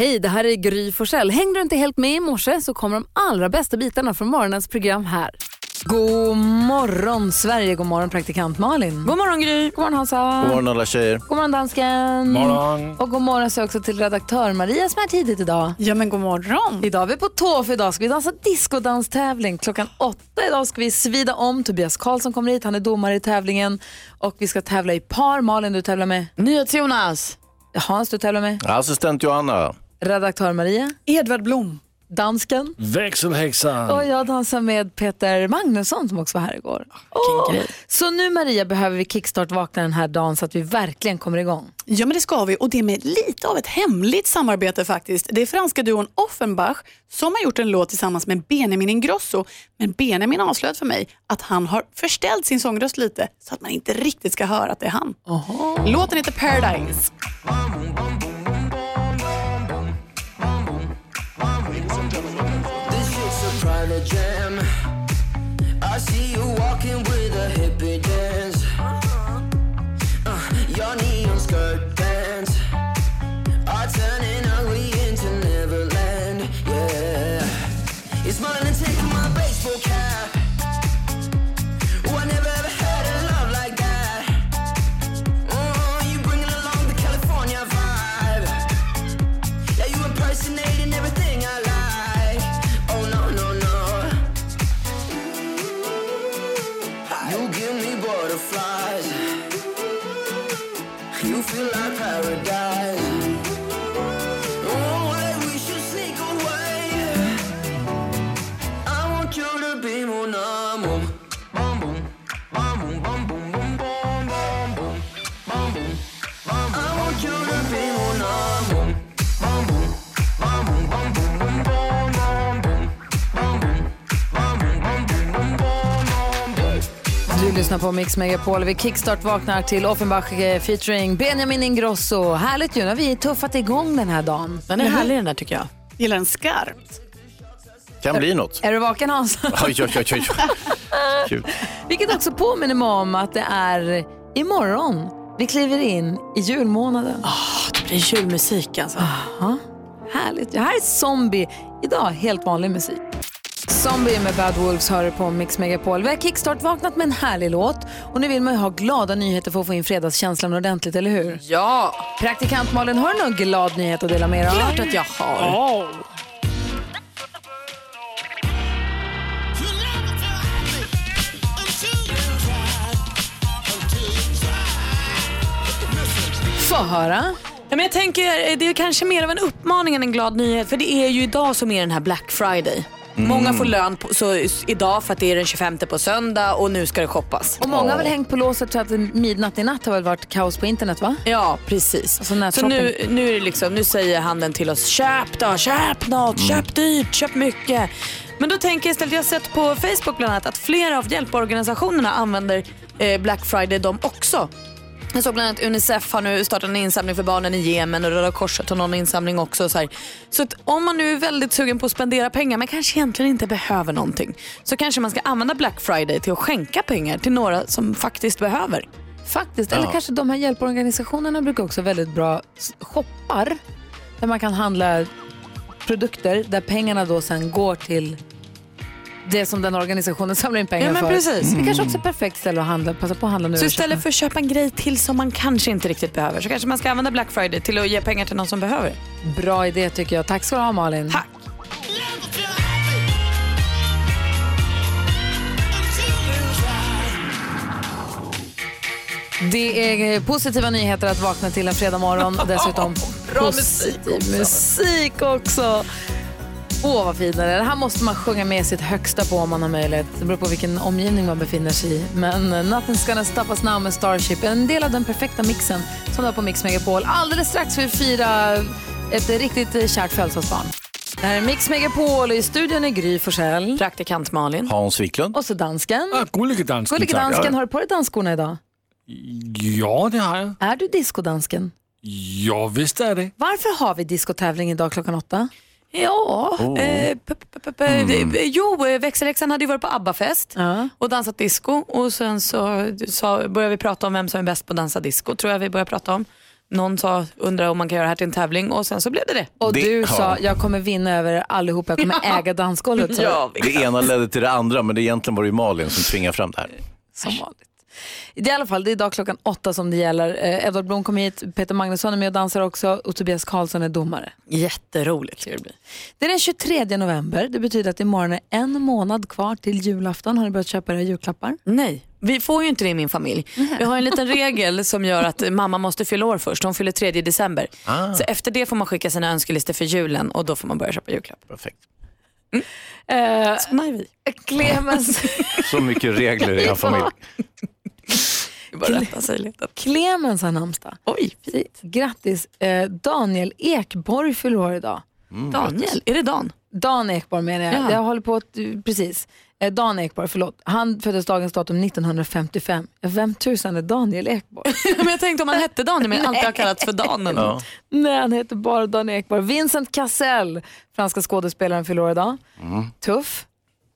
Hej, det här är Gry Forssell. Hängde du inte helt med i morse så kommer de allra bästa bitarna från morgonens program här. God morgon Sverige, god morgon praktikant Malin. God morgon Gry. God morgon Hansa. God morgon alla tjejer. God morgon dansken. Morgon. Och god morgon så också till redaktör Maria som är tidigt idag. Ja men god morgon. Idag är vi på tå för idag ska vi dansa discodanstävling. Klockan åtta idag ska vi svida om. Tobias Karlsson kommer hit, han är domare i tävlingen. Och vi ska tävla i par. Malin, du tävlar med? NyhetsJonas. Hans, du tävlar med? Assistent Johanna. Redaktör Maria? Edvard Blom. Dansken? Växelhäxan. Och jag dansar med Peter Magnusson som också var här igår. Grej. Så nu Maria behöver vi kickstart-vakna den här dagen så att vi verkligen kommer igång. Ja men det ska vi och det är med lite av ett hemligt samarbete faktiskt. Det är franska duon Offenbach som har gjort en låt tillsammans med Benjamin Ingrosso. Men Benjamin avslöjat för mig att han har förställt sin sångröst lite så att man inte riktigt ska höra att det är han. Låten heter Paradise. Lyssnar på Mix Megapol. Vi kickstart vaknar till Offenbach eh, featuring Benjamin Ingrosso. Härligt ju, nu har vi tuffat igång den här dagen. Den är härlig den där tycker jag. Gillar den skarpt. Kan bli något. Är du vaken Hans? Oj, oj, oj, oj. Kul. Vilket också påminner mig om att det är imorgon vi kliver in i julmånaden. Det blir julmusik alltså. Härligt. Det här är Zombie. Idag helt vanlig musik. Zombie med Bad Wolves hör på Mix Megapol. Vi har kickstart vaknat med en härlig låt och nu vill man ju ha glada nyheter för att få in fredagskänslan ordentligt, eller hur? Ja, Praktikant Malin, har du någon glad nyhet att dela med dig av? klart att jag har. Få höra. Ja, men jag tänker, det är kanske mer av en uppmaning än en glad nyhet. För det är ju idag som är den här Black Friday. Många får lön på, så, idag för att det är den 25 på söndag och nu ska det shoppas. Och många har väl hängt på låset så att midnatt i natt har väl varit kaos på internet va? Ja, precis. Alltså så nu, nu, är det liksom, nu säger handeln till oss, köp då, köp något, köp dyrt, köp mycket. Men då tänker jag istället, jag har sett på Facebook bland annat att flera av hjälporganisationerna använder eh, Black Friday de också. Jag såg bland annat Unicef har nu startat en insamling för barnen i Jemen och Röda Korset har någon insamling också. Så, här. så om man nu är väldigt sugen på att spendera pengar men kanske egentligen inte behöver någonting så kanske man ska använda Black Friday till att skänka pengar till några som faktiskt behöver. Faktiskt. Eller kanske de här hjälporganisationerna brukar också väldigt bra shoppar där man kan handla produkter där pengarna då sen går till det som den organisationen samlar in pengar Ja, men för. precis. Det kanske också är ett perfekt ställe att handla, passa på att handla nu. Så istället köpa. för att köpa en grej till som man kanske inte riktigt behöver så kanske man ska använda Black Friday till att ge pengar till någon som behöver. Bra idé tycker jag. Tack ska du ha Malin. Tack. Det är eh, positiva nyheter att vakna till en fredag morgon och dessutom positiv musik också. Åh, vad fin den är. Det här måste man sjunga med sitt högsta på om man har möjlighet. Det beror på vilken omgivning man befinner sig i. Men eh, Nothing's gonna stop us now med Starship en del av den perfekta mixen som du har på Mix Megapol. Alldeles strax ska vi fira ett riktigt eh, kärt födelsedagsbarn. Det här är Mix Megapol och i studion är Gry Forssell. Praktikant Malin. Hans Wiklund. Och så dansken. Ah, Gullige dansken, Gullige dansken, har du på dig danskorna idag? Ja, det har jag. Är du diskodansken? Ja, visst är det. Varför har vi diskotävling idag klockan åtta? Ja, eh, p- p- p- p- jo, eh, växelläxan hade ju varit på ABBA-fest Ja. och dansat disco och sen så, så började vi prata om vem som är bäst på att dansa disco, tror jag vi började prata om. Någon sa, undrar om man kan göra det här till en tävling och sen så blev det det. Och Det- du ja. sa, jag kommer vinna över er allihopa, jag kommer äga dansgolvet. Ja, Det ena ledde till det andra, men det egentligen var det ju Malin som tvingade fram det här. Som vanligt. Det är i alla fall, det är idag klockan åtta som det gäller. Eh, Edvard Blom kommer hit, Peter Magnusson är med och dansar också och Tobias Karlsson är domare. Jätteroligt ska det bli. Det är den 23 november, det betyder att imorgon är en månad kvar till julafton. Har ni börjat köpa era julklappar? Nej, vi får ju inte det i min familj. Vi har en liten regel som gör att mamma måste fylla år först. Hon fyller 3 december. Så efter det får man skicka sina önskelistor för julen och då får man börja köpa julklappar. Perfekt. Eh, Såna är vi. Clemens, Så mycket regler i en familj. Clemens har namnsdag. Oj, Grattis! Eh, Daniel Ekborg fyller år idag. Daniel, är det Dan? Dan Ekborg menar jag. Ja. Jag håller på att, precis. Eh, Dan Ekborg, förlåt. Han föddes dagens datum 1955. Ja, Vem tusan är Daniel Ekborg? men jag tänkte om han hette Daniel men alltid har kallats för Dan. eller Ja. Nej, han heter bara Dan Ekborg. Vincent Cassel, franska skådespelaren, fyller år idag. Tuff,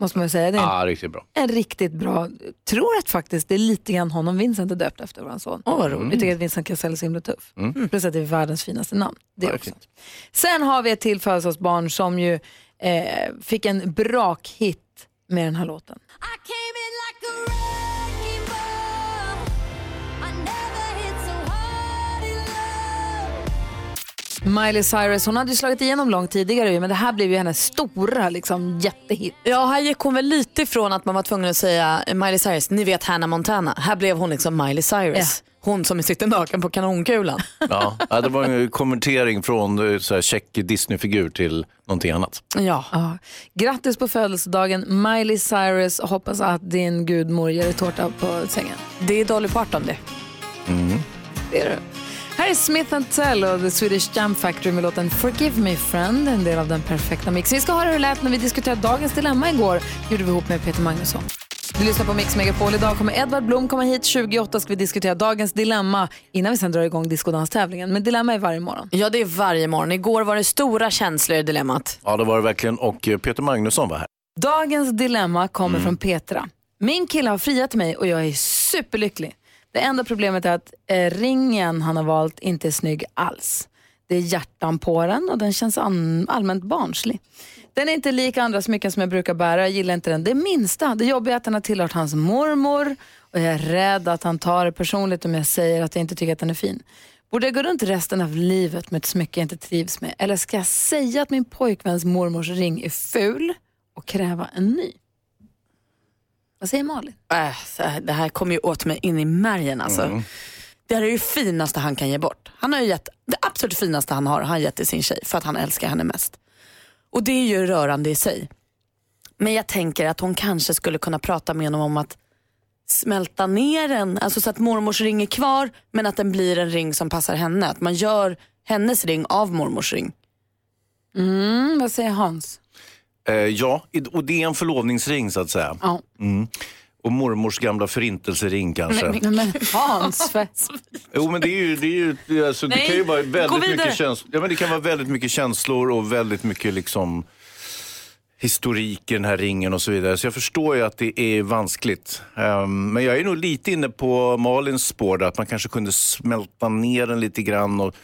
måste man ju säga. Det är en, Ja, riktigt bra. en riktigt bra, tror att faktiskt det är lite grann honom Vincent är döpt efter, vår son. Åh, vad roligt. Vi tycker att Vincent Cassel är så himla tuff. Plus att det är världens finaste namn. Det är också. fint. Sen har vi ett till födelsedagsbarn som ju eh, fick en brakhit med den här låten. I came in like a Miley Cyrus, hon hade ju slagit igenom långt tidigare men det här blev ju hennes stora liksom, jättehit. Ja, här gick hon väl lite ifrån att man var tvungen att säga Miley Cyrus, ni vet Hannah Montana. Här blev hon liksom Miley Cyrus. Hon som sitter naken på kanonkulan. Ja. Ja, det var en kommentering från eh, så här, check Disney-figur till någonting annat. ja. Ja. Grattis på födelsedagen Miley Cyrus. Hoppas att din gudmor ger dig tårta på sängen. Det är Dolly Parton det. Det är du. Här är Smith Tell och The Swedish Jam Factory med låten Forgive Me Friend, en del av den perfekta mixen. Vi ska höra hur det lät när vi diskuterade dagens dilemma igår. gjorde vi ihop med Peter Magnusson. Du lyssnar på Mix Megapol. Idag kommer Edvard Blom komma hit. 28 ska vi diskutera dagens dilemma innan vi sen drar igång diskodanstävlingen. Men dilemma är varje morgon. Ja, det är varje morgon. Igår var det stora känslor i dilemmat. Ja, det var det verkligen. Och eh, Peter Magnusson var här. Dagens dilemma kommer från Petra. Min kille har friat mig och jag är superlycklig. Det enda problemet är att eh, ringen han har valt inte är snygg alls. Det är hjärtan på den och den känns an- allmänt barnslig. Den är inte lik andra smycken som jag brukar bära. Jag gillar inte den det minsta. Det jobbiga är att den har tillhört hans mormor och jag är rädd att han tar det personligt om jag säger att jag inte tycker att den är fin. Borde jag gå runt resten av livet med ett smycke jag inte trivs med? Eller ska jag säga att min pojkväns mormors ring är ful och kräva en ny? Vad säger Malin? Äh, det här kommer ju åt mig in i märgen alltså. Det här är ju finaste han kan ge bort. Han har ju gett, det absolut finaste han har, har han gett till sin tjej för att han älskar henne mest. Och det är ju rörande i sig. Men jag tänker att hon kanske skulle kunna prata med honom om att smälta ner den, alltså så att mormors ring är kvar men att den blir en ring som passar henne. Att man gör hennes ring av mormors ring. Mm, vad säger Hans? Eh, ja, och det är en förlovningsring så att säga. Ja. Mm. Och mormors gamla förintelsering kanske. Nej, men Hans, för... Jo men det är ju, det är ju alltså, det kan ju vara väldigt mycket känslor. Ja, men det kan vara väldigt mycket känslor och väldigt mycket liksom historik i den här ringen och så vidare. Så jag förstår ju att det är vanskligt. Ehm, men jag är nog lite inne på Malins spår där, att man kanske kunde smälta ner den lite grann och,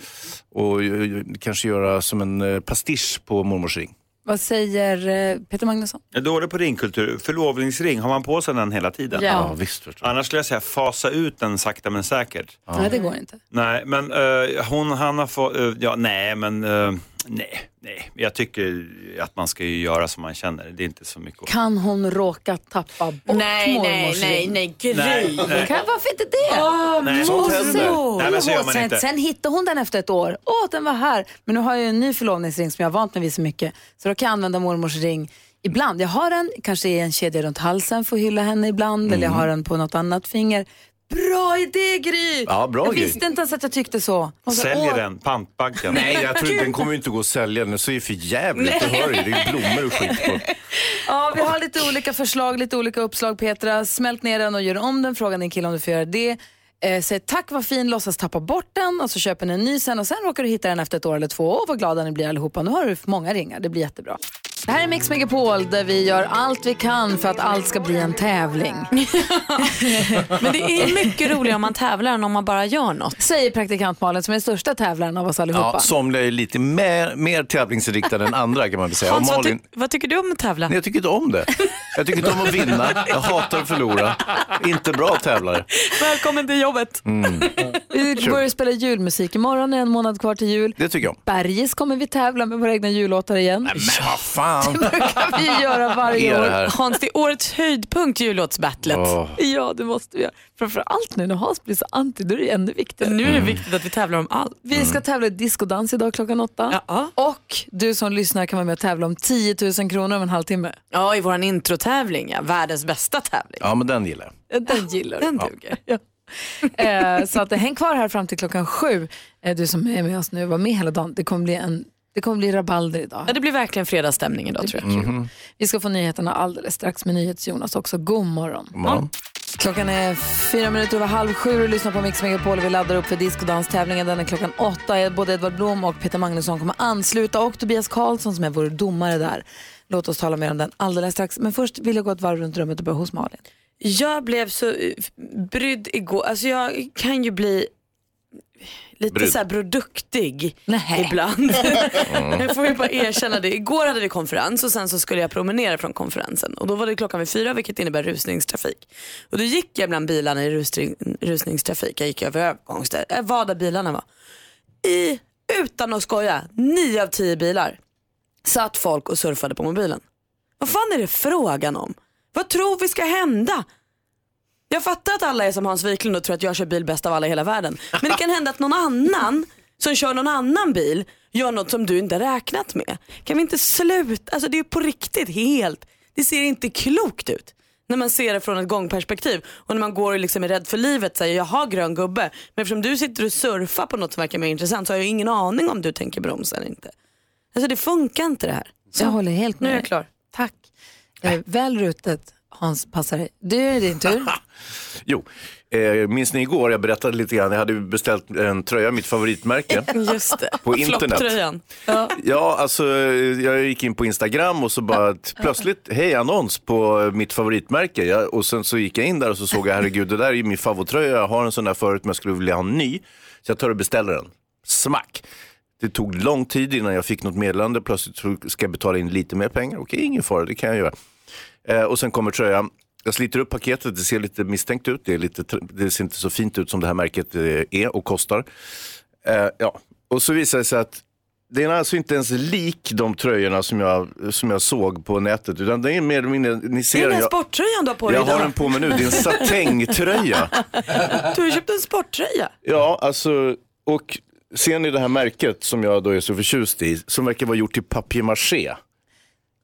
och eh, kanske göra som en eh, pastisch på mormors ring. Vad säger eh, Peter Magnusson? Jag är dålig på ringkultur. Förlovningsring, har man på sig den hela tiden? Ja. Ja, visst. Förstår. Annars skulle jag säga fasa ut den sakta men säkert. Nej, det går inte. Nej, men eh, hon, han har fått, eh, ja nej men, eh, nej, nej. Jag tycker att man ska ju göra som man känner. Det är inte så mycket att... Kan hon råka tappa bort Nej, nej, mormors nej, ring? nej, Gry. Nej, nej. Kan, varför inte det? nej, sånt händer. Nej, men så gör man sen, inte. sen hittade hon den efter ett år. Åh, den var här. Men nu har jag ju en ny förlovningsring som jag har vant mig vid så mycket. Så då kan jag använda mormors ring ibland. Jag har den kanske i en kedja runt halsen för att hylla henne ibland. Eller jag har den på något annat finger. Bra idé Gry! Ja, bra jag Gry. visste inte ens att jag tyckte så. Säljer den, pantbanken. Nej, jag tror den kommer inte gå att sälja. Den ser ju för jävligt. Du hör ju, det är blommor och skit på. Ja, vi har lite olika förslag, lite olika uppslag Petra. Smält ner den och gör om den. Fråga din kille om du får göra det. Eh, säg tack vad fin, låtsas tappa bort den och så köper ni en ny sen och sen råkar du hitta den efter ett år eller två. Åh vad glada ni blir allihopa. Nu har du många ringar, det blir jättebra. Det här är Mix Megapol där vi gör allt vi kan för att allt ska bli en tävling. Men det är mycket roligare om man tävlar än om man bara gör något. Säger praktikant Malin som är största tävlaren av oss allihopa. Ja, somliga är lite mer, mer tävlingsinriktade än andra kan man väl säga. Och Hans, vad, Malin, ty- vad tycker du om att tävla? Nej, jag tycker inte om det. Jag tycker inte om att vinna. Jag hatar att förlora. Inte bra tävlare. Välkommen till jobbet. Vi Kul. börjar spela julmusik imorgon, en månad kvar till jul. Det tycker jag. Bergis kommer vi tävla med våra egna jullåtar igen. Men vad fan. Brukar vi göra varje det år. Hans, det är årets höjdpunkt jullåtsbattlet. Åh. Ja, det måste vi göra. Framförallt nu när Hans blir så anti, då är det ännu viktigare. Nu är det viktigt att vi tävlar om allt. Vi ska tävla i discodans idag klockan åtta. Ja. Och du som lyssnar kan vara med och tävla om 10 000 kronor om en halvtimme. Ja, i vår introtävling, ja. världens bästa tävling. Ja, men den gillar jag. Den gillar Den du. duger. Ja. Eh, så att, eh, häng kvar här fram till klockan sju. Eh, du som är med oss nu, var med hela dagen. Det kommer bli, en, det kommer bli rabalder idag. Ja, det blir verkligen fredagsstämning idag tror jag. Mhm. Vi ska få nyheterna alldeles strax med NyhetsJonas också. God morgon. Ja. Klockan är fyra minuter över halv sju och lyssnar på Mix Megapol. Vi laddar upp för discodanstävlingen. Den är klockan åtta. Både Edvard Blom och Peter Magnusson kommer ansluta och Tobias Karlsson som är vår domare där. Låt oss tala mer om den alldeles strax. Men först vill jag gå ett varv runt rummet och börja hos Malin. Jag blev så eh, brydd igår. Alltså jag kan ju bli lite Brydd. så här produktig Nej. ibland. jag får ju bara erkänna det. Igår hade vi konferens och sen så skulle jag promenera från konferensen. Och då var det klockan vid fyra vilket innebär rusningstrafik. Och då gick jag bland bilarna i rusning, rusningstrafik. Jag gick över övergångsställe, äh, vad där bilarna var. I, utan att skoja, nio av tio bilar satt folk och surfade på mobilen. Vad fan är det frågan om? Vad tror vi ska hända? Jag fattar att alla är som Hans Wiklund och tror att jag kör bil bäst av alla i hela världen. Men det kan hända att någon annan som kör någon annan bil gör något som du inte räknat med. Kan vi inte sluta? Alltså det är på riktigt helt, det ser inte klokt ut. När man ser det från ett gångperspektiv och när man går och liksom är rädd för livet säger jag har grön gubbe. Men eftersom du sitter och surfar på något som verkar mer intressant så har jag ingen aning om du tänker bromsa eller inte. Alltså det funkar inte det här. Så jag håller helt Nu med är jag klar. Tack. Eh, väl rutet. Hans, passar dig. Du är din tur. Jo, eh, minns ni igår, jag berättade lite grann, jag hade beställt en tröja, mitt favoritmärke. Just det. På internet. Flopptröjan. Ja, alltså jag gick in på Instagram och så bara plötsligt, hej annons på mitt favoritmärke. Ja, och sen så gick jag in där och så såg jag, herregud det där är ju min favorittröja, jag har en sån där förut men jag skulle vilja ha en ny. Så jag tar och beställer den. Smack! Det tog lång tid innan jag fick något meddelande, plötsligt ska jag betala in lite mer pengar. Okej, ingen fara, det kan jag göra. Eh, och sen kommer tröjan. Jag sliter upp paketet, det ser lite misstänkt ut. Det, är lite, det ser inte så fint ut som det här märket eh, är och kostar. Eh, ja. Och så visar det sig att det är alltså inte ens lik de tröjorna som jag, som jag såg på nätet. Utan det är mer eller mindre, ni Det är ser den den. här sporttröjan du har på dig jag har den på mig nu, det är en satängtröja. Du har köpt en sporttröja. Ja, alltså, och ser ni det här märket som jag då är så förtjust i, som verkar vara gjort i papier-maché.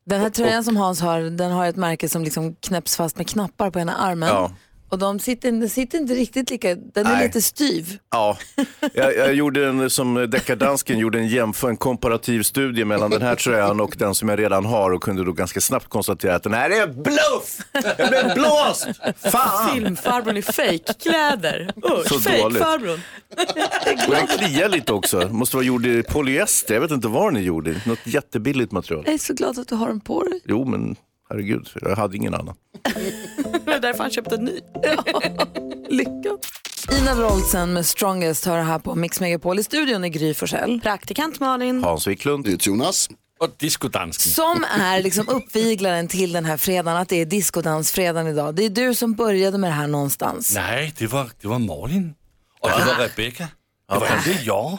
Den här tröjan som Hans har, den har ett märke som liksom knäpps fast med knappar på ena armen. Ja. Och de sitter, den sitter inte riktigt lika, den är Nej. lite styv. Ja, jag, jag gjorde en, som deckardansken gjorde en jämför, en komparativ studie mellan den här tröjan och den som jag redan har och kunde då ganska snabbt konstatera att den här är bluff! Jag blev blåst! Fan! Filmfarbrorn i fejkkläder. Usch, Så fejkfarbrorn. Och den kliar lite också, måste vara gjord i polyester, jag vet inte vad den är gjord i, något jättebilligt material. Jag är så glad att du har den på dig. Jo men herregud, jag hade ingen annan. Det är därför han köpte en ny. Lycka. Ina Wroldsen med Strongest hör här på Mix Megapol. I studion är Gry Forssell. Praktikant Malin. Hans Wiklund. Jonas. Och discodansken. Som är liksom uppviglaren till den här fredagen, att det är discodansfredagen idag. Det är du som började med det här någonstans. Nej, det var, det var Malin. Och det var Rebecca. Det var inte jag.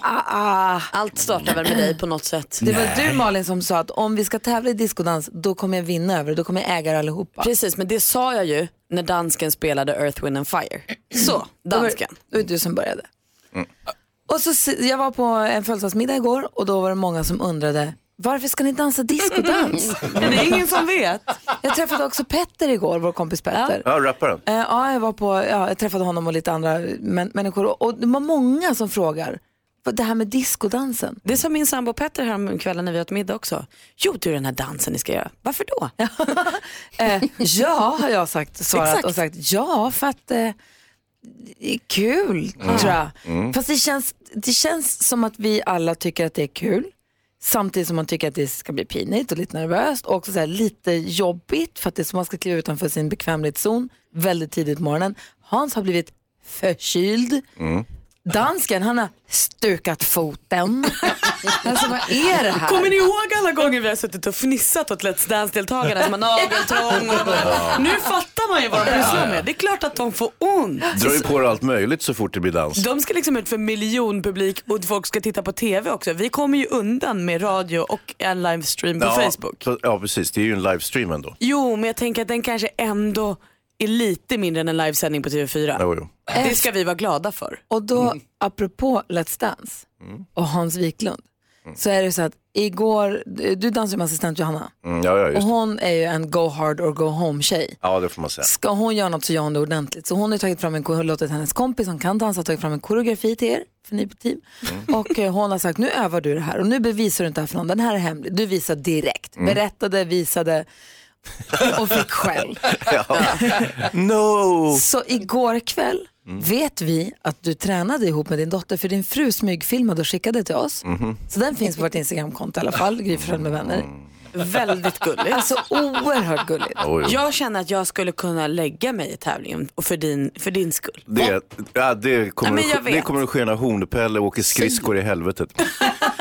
Allt startar väl med dig på något sätt. Det var du Malin som sa att om vi ska tävla i discodans, då kommer jag vinna över, då kommer jag äga er allihopa. Precis, men det sa jag ju när dansken spelade Earth, Wind and Fire. Så, dansken. Det var du som började. Och så, jag var på en födelsedagsmiddag igår och då var det många som undrade varför ska ni dansa discodans? Det är ingen som vet. jag träffade också Petter igår, vår kompis Petter. Ja, rapparen. Eh, Ja, jag, var på, ja, jag träffade honom och lite andra män, människor och, det var många som frågar vad det här med discodansen. Det sa min sambo Petter här kvällen när vi åt middag också. Jo, du den här dansen ni ska göra. Varför då? Eh, ja, har jag sagt, svarat Exakt. och sagt ja för att eh, det är kul tror jag. Fast det känns, det känns som att vi alla tycker att det är kul. Samtidigt som man tycker att det ska bli pinigt och lite nervöst och också så här lite jobbigt för att det är som man ska kliva utanför sin bekvämlighetszon väldigt tidigt på morgonen. Hans har blivit förkyld. Mm. Dansken han har stukat foten. alltså vad är det här? Kommer ni ihåg alla gånger vi har suttit och fnissat åt Let's Dance-deltagarna som har nageltrång? och bara- Nu fattar man ju vad de pysslar med. Det är klart att de får ont. Drar ju på allt möjligt så fort det blir dans. De ska liksom ut för miljonpublik och folk ska titta på TV också. Vi kommer ju undan med radio och en livestream på ja, Facebook. Ja, precis. Det är ju en livestream ändå. Jo, men jag tänker att den kanske ändå är lite mindre än en livesändning på TV4. Jo, jo. Det ska vi vara glada för. Och då, apropå Let's Dance och Hans Wiklund, så är det så att igår, du dansar med assistent Johanna Mm, ja, ja, och hon är ju en go hard or go home tjej. Ja, det får man säga. Ska hon göra något så gör hon det ordentligt. Så hon har tagit fram en, låtit hennes kompis som kan dansa tagit fram en koreografi till er, för ni på team. Och eh, hon har sagt nu övar du det här och nu bevisar du inte det här för någon, den här är hemlig. Du visar direkt, berättade, visade och fick skäll. No! Så igår kväll vet vi att du tränade ihop med din dotter för din fru smygfilmade och skickade till oss. Så den finns på vårt Instagramkonto i alla fall, Gry med vänner. Väldigt gulligt. Alltså oerhört gulligt. Oj. Jag känner att jag skulle kunna lägga mig i tävlingen och för din, för din skull. Det, ja, det, kommer Nej, att, det kommer att ske när Hornpelle åker skridskor i helvetet.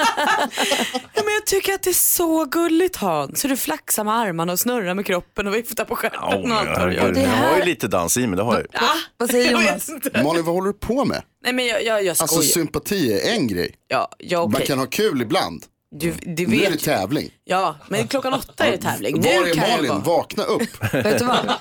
Ja, men jag tycker att det är så gulligt Hans. Så du flaxar med armarna och snurrar med kroppen och viftar på stjärten Ja, och allt vad du gör. Jag har här- ju lite dans i mig, det har jag ju. Vad säger Jonas? Malin, vad håller du på med? Nej men jag, jag, jag skojar. Alltså sympati är en grej. ja, ja Man okej. kan ha kul ibland. Du, du Nu är det tävling. Ja, men klockan åtta är det tävling. Var Nu är Malin? vara. Vakna upp. Vet du vad?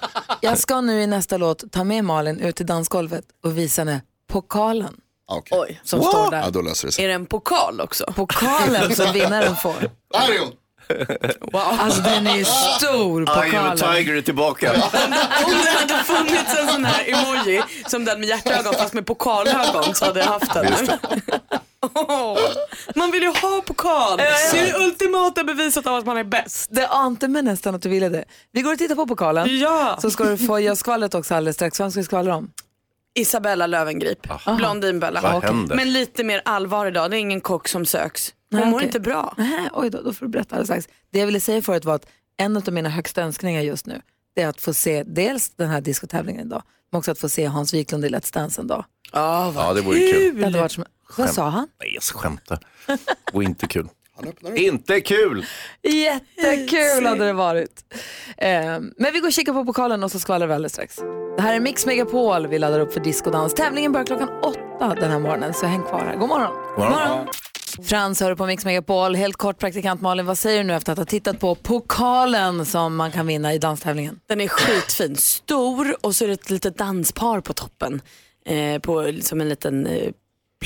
Jag ska nu i nästa låt ta med Malin ut till dansgolvet och visa henne pokalen Ah, Okej. Oj. som står Ja, där. då löser det sig. Är det en pokal också? Pokalen som vinnaren får. Där är hon! Alltså den är ju stor I am a pokalen. tiger är tillbaka. Om det hade funnits en sån här emoji som den med hjärtögon fast med pokalögon så hade jag haft den. Just det. Åh, man vill ju ha pokal. Det är det ultimata beviset av att man är bäst. Det ante mig nästan att du ville det. Vi går och tittar på pokalen. Ja. Så ska du få göra skvallret också alldeles strax. Vem ska vi skvallra om? Isabella Lövengrip, Blondinbella. Vad händer? Men lite mer allvar idag, det är ingen kock som söks. Hon Nej, mår okej. inte bra. Nej, oj då, då får du berätta alldeles strax. Det jag ville säga förut var att en av mina högsta önskningar just nu det är att få se dels den här diskotävlingen idag, men också att få se Hans Wiklund i Let's Dance en dag. Ja, det vore kul. Det hade varit som... Vad sa han? Nej, jag skämtar. Och inte kul. Han öppnar upp. Inte kul! Jättekul hade det varit. Eh, men vi går och kikar på pokalen och så skvallrar vi alldeles strax. Det här är Mix Megapol. Vi laddar upp för diskodans. Tävlingen börjar klockan åtta den här morgonen, så häng kvar här. God morgon. God morgon. Frans hör du på Mix Megapol. Helt kort, praktikant Malin, vad säger du nu efter att ha tittat på pokalen som man kan vinna i danstävlingen? Den är skitfin, stor och så är det ett litet danspar på toppen. Eh, på, som en liten eh,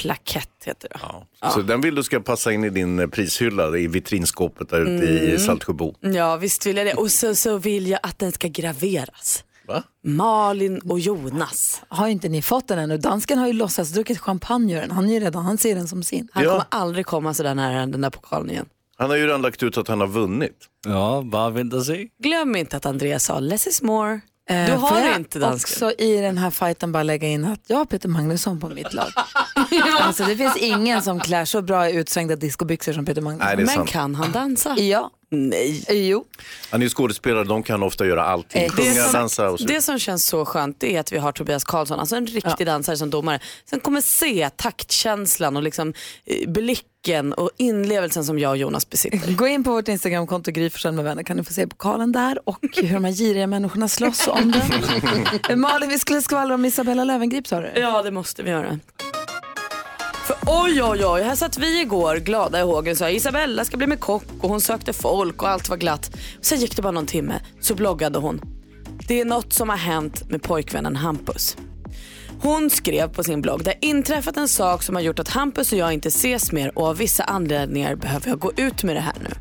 plakett heter det. Ja. Så den vill du ska passa in i din eh, prishylla i vitrinskåpet där ute Mm. i Saltsjöbo. Ja visst vill jag det. Och så, så vill jag att den ska graveras. Va? Malin och Jonas. Har inte ni fått den ännu? Dansken har ju låtsas druckit champagne ur den. Han, är ju redan, han ser den som sin. Han Ja. kommer aldrig komma så där nära den där pokalen igen. Han har ju redan lagt ut att han har vunnit. Ja, bara vänta se. Glöm inte att Andreas sa less is more. Eh, Du får har jag inte dansken. också i den här fighten bara lägga in att jag har Peter Magnusson på mitt lag. alltså, det finns ingen som klär så bra i utsvängda discobyxor som Peter Magnusson. Nej, Men sant. kan han dansa? Ja, Nej. jo. Han är ju skådespelare, de kan ofta göra allting. Eh, Det Sjunga, som, dansa och så. det som känns så skönt är att vi har Tobias Karlsson, alltså en riktig dansare som domare. Sen kommer se taktkänslan och liksom, eh, blicken och inlevelsen som jag och Jonas besitter. Gå in på vårt Instagramkonto Gry Forssell med vänner kan du få se pokalen där och hur de här giriga människorna slåss om den. Malin, vi skulle skvallra om Isabella Löwengrip sa du? Ja det måste vi göra. Oj oj oj, här satt vi igår glada i hågen och sa Isabella ska bli med kock och hon sökte folk och allt var glatt. Sen gick det bara någon timme så bloggade hon. Det är något som har hänt med pojkvännen Hampus. Hon skrev på sin blogg, det har inträffat en sak som har gjort att Hampus och jag inte ses mer och av vissa anledningar behöver jag gå ut med det här nu.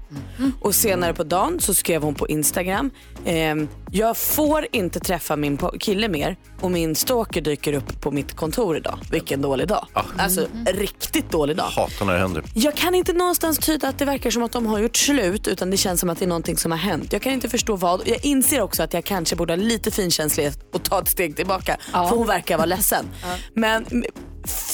Och senare på dagen så skrev hon på Instagram, ehm, jag får inte träffa min kille mer och min stalker dyker upp på mitt kontor idag. Vilken dålig dag. Alltså riktigt dålig dag. Hatar när det händer. Jag kan inte någonstans tyda att det verkar som att de har gjort slut utan det känns som att det är någonting som har hänt. Jag kan inte förstå vad. Jag inser också att jag kanske borde ha lite finkänslighet och ta ett steg tillbaka. För hon verkar vara ledsen. Men mm,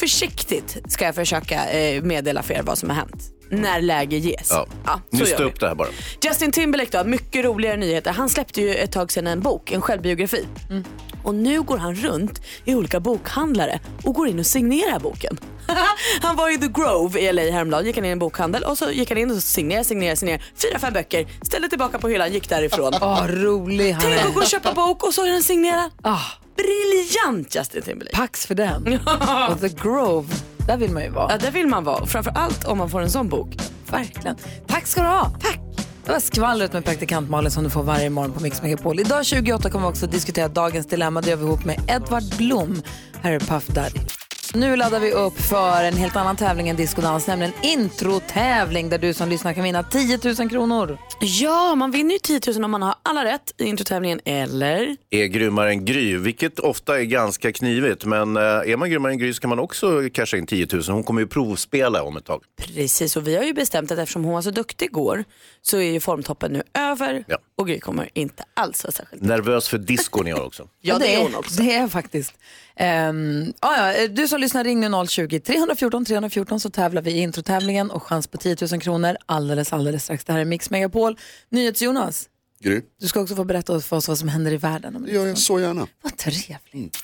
försiktigt ska jag försöka eh, meddela för er vad som har hänt. När läge ges. Ja. så Nysta upp det här bara. Justin Timberlake då, mycket roligare nyheter. Han släppte ju ett tag sedan en bok, en självbiografi. Och nu går han runt i olika bokhandlare och går in och signerar boken. han var i The Grove i LA häromdagen, gick han in i en bokhandel och så gick han in och signerade, signerade, signerade. Fyra, fem böcker, ställde tillbaka på hyllan, gick därifrån. Åh, rolig han Tänk är. att gå och köpa bok och så är den signerad. Ah, Briljant Justin Timberlake. pax för den. Och The Grove, där vill man ju vara. Ja, där vill man vara. Framför allt om man får en sån bok. Verkligen. Tack ska du ha. Tack. Det var skvallret med praktikant Malin som du får varje morgon på Mix Megapol. Idag 28 kommer vi också diskutera dagens dilemma. Det gör vi ihop med Edvard Blom. Här är Puff Daddy. Nu laddar vi upp för en helt annan tävling än diskodans, nämligen introtävling där du som lyssnar kan vinna 10 000 kronor. Ja, man vinner ju 10 000 om man har alla rätt i introtävlingen, eller? Är grymmare än Gry, vilket ofta är ganska knivigt. Men eh, är man grymmare än Gry så kan man också casha in 10 000. Hon kommer ju provspela om ett tag. Precis, och vi har ju bestämt att eftersom hon var så duktig igår så är ju formtoppen nu över Ja. och Gry kommer inte alls vara särskilt Nervös för discon i år också. Ja, det är hon också. Det är faktiskt. Um, ja, ja, du som lyssnar, ring nu 020-314 314 så tävlar vi i introtävlingen och chans på 10 000 kronor alldeles, alldeles strax. Det här är Mix Megapol. NyhetsJonas, Gry, du ska också få berätta för oss vad som händer i världen. Om det gör jag så gärna. Vad trevligt.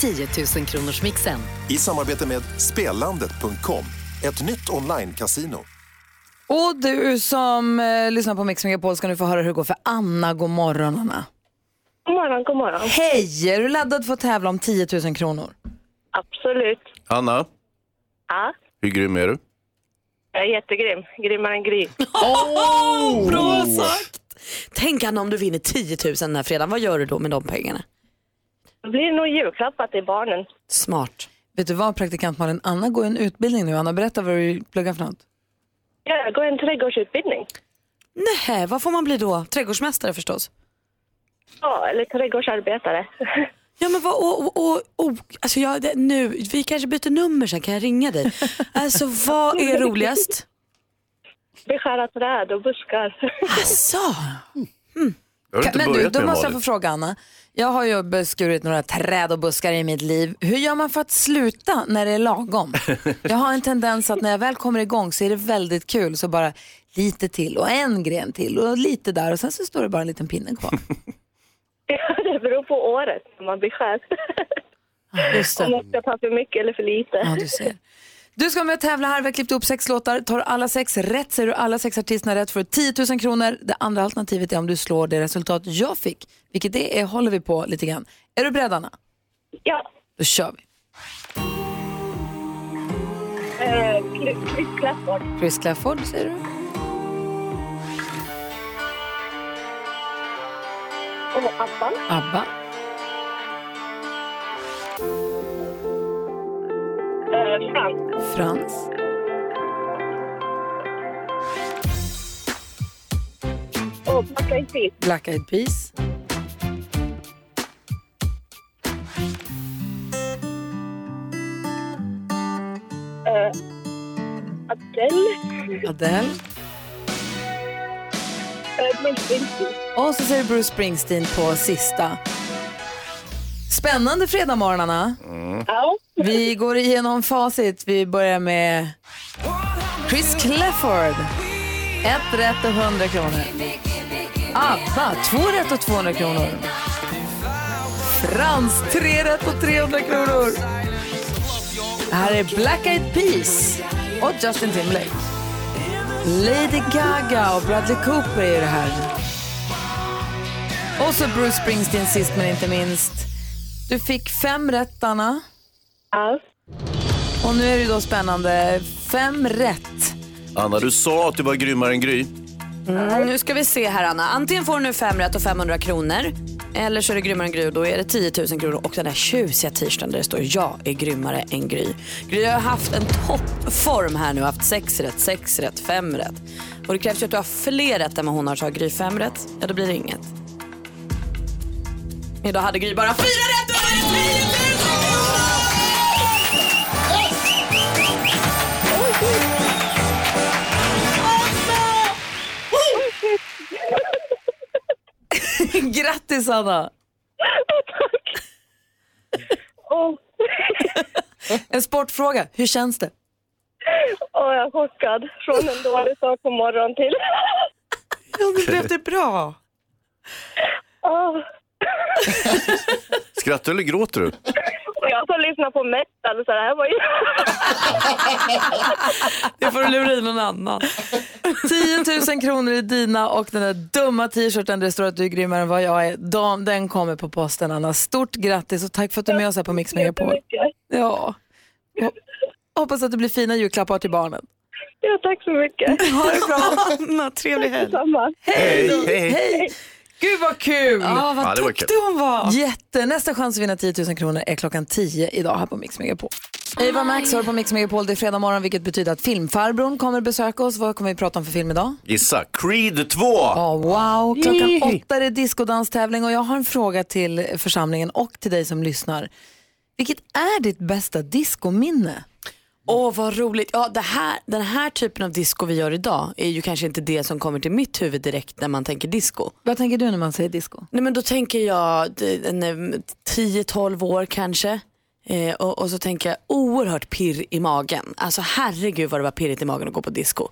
10 000 kronors mixen. I samarbete med Spelandet.com, ett nytt online-casino. Och du som eh, lyssnar på Mix Megapol ska nu få höra hur det går för Anna. God morgon Anna. God morgon, god morgon. Hej! Är du laddad för att tävla om 10 000 kronor? Absolut. Anna, Ja, hur grym är du? jag är jättegrym. Grymmare än Gry. Oh, bra sagt! Tänk Anna om du vinner 10 000 den här fredagen, vad gör du då med de pengarna? Det blir nog julklappar till barnen. Smart. Vet du vad praktikant Malin? Anna går en utbildning nu. Anna, berätta vad du pluggar för något. Ja, jag går en trädgårdsutbildning. Nej, vad får man bli då? Trädgårdsmästare förstås? Ja, eller trädgårdsarbetare. Ja men vad, och, och, och, och, alltså jag, det, nu, vi kanske byter nummer sen, kan jag ringa dig? Alltså vad är roligast? Beskära träd och buskar. Alltså, har inte Men du, då måste jag få fråga Anna. Jag har ju beskurit några träd och buskar i mitt liv. Hur gör man för att sluta när det är lagom? Jag har en tendens att när jag väl kommer igång så är det väldigt kul. Så bara lite till och en gren till och lite där och sen så står det bara en liten pinne kvar. det beror på året när man beskär. Just Om man ska ta för mycket eller för lite. Ja, du ser. Du ska med och tävla här. Vi har klippt upp sex låtar. Tar alla sex rätt, säger du alla sex artisterna rätt, får du 10 000 kronor. Det andra alternativet är om du slår det resultat jag fick, vilket det är, håller vi på lite grann. Är du beredd Anna? Ja, Då kör vi. eh, Chris Clafford. Chris Clafford säger du? Och Abba. ABBA. Eh, Frans. Frans. Och Black Eyed Peas. Black Eyed Peas. Eh, Adele. Adele. Bruce Springsteen. Och så säger Bruce Springsteen på sista. Spännande fredagmorgnarna. Ja. Vi går igenom facit. Vi börjar med Chris Clafford. Ett rätt och 100 kronor. ABBA, två rätt och 200 kronor. Frans, tre rätt och 300 kronor. Här är Black Eyed Peas och Justin Timberlake. Lady Gaga och Bradley Cooper är det här. Och så Bruce Springsteen sist men inte minst. Du fick fem rätt, Anna. Ja. Och nu är det då spännande. Fem rätt. Anna, du sa att du var grymmare än Gry. mm, nu ska vi se här Anna. Antingen får du nu fem rätt och 500 kronor. Eller så är det grymmare än Gry och då är det 10 000 kronor och den där tjusiga t-shirten där det står jag är grymmare än Gry. Gry har haft en toppform här nu, haft sex rätt, sex rätt, fem rätt. Och det krävs ju att du har fler rätt än vad hon har. Så har Gry fem rätt, ja då blir det inget. Idag hade Gry bara fyra rätt Grattis, Anna! Oh. En sportfråga, hur känns det? Och jag är chockad. Från en dålig sak på morgonen till... Ja, nu blev det bra. Åh. Skrattar eller gråter du? Och jag får lyssna på metal så det här var ju... Det får du lura i någon annan. 10 000 kronor är dina och den där dumma t-shirten där det står att du är grymmare än vad jag är, de, den kommer på posten Anna. Stort grattis och tack för att du är med oss här på Mix Megapol. Ja. Ho- Hoppas att det blir fina julklappar till barnen. Ja, tack så mycket. Ha det bra. Anna, trevlig helg. Hej, då. hej. Hej. Gud vad kul! Ja, vad Ja, det var duktig hon var. Jätte. Nästa chans att vinna 10 000 kronor är klockan 10 idag här på Mix Megapol. Eva Max hör på Mix Megapol. Det är fredag morgon vilket betyder att filmfarbrorn kommer besöka oss. Vad kommer vi prata om för film idag? Gissa, Creed 2! Ja, wow, klockan åtta är det discodanstävling och jag har en fråga till församlingen och till dig som lyssnar. Vilket är ditt bästa diskominne? Åh, vad roligt. Ja, det här, den här typen av disco vi gör idag är ju kanske inte det som kommer till mitt huvud direkt när man tänker disco. Vad tänker du när man säger disco? Nej, men då tänker jag det- en, eh, 10-12 år kanske. Eh, och, och så tänker jag oerhört pirr i magen. Alltså herregud vad det var pirrigt i magen att gå på disco.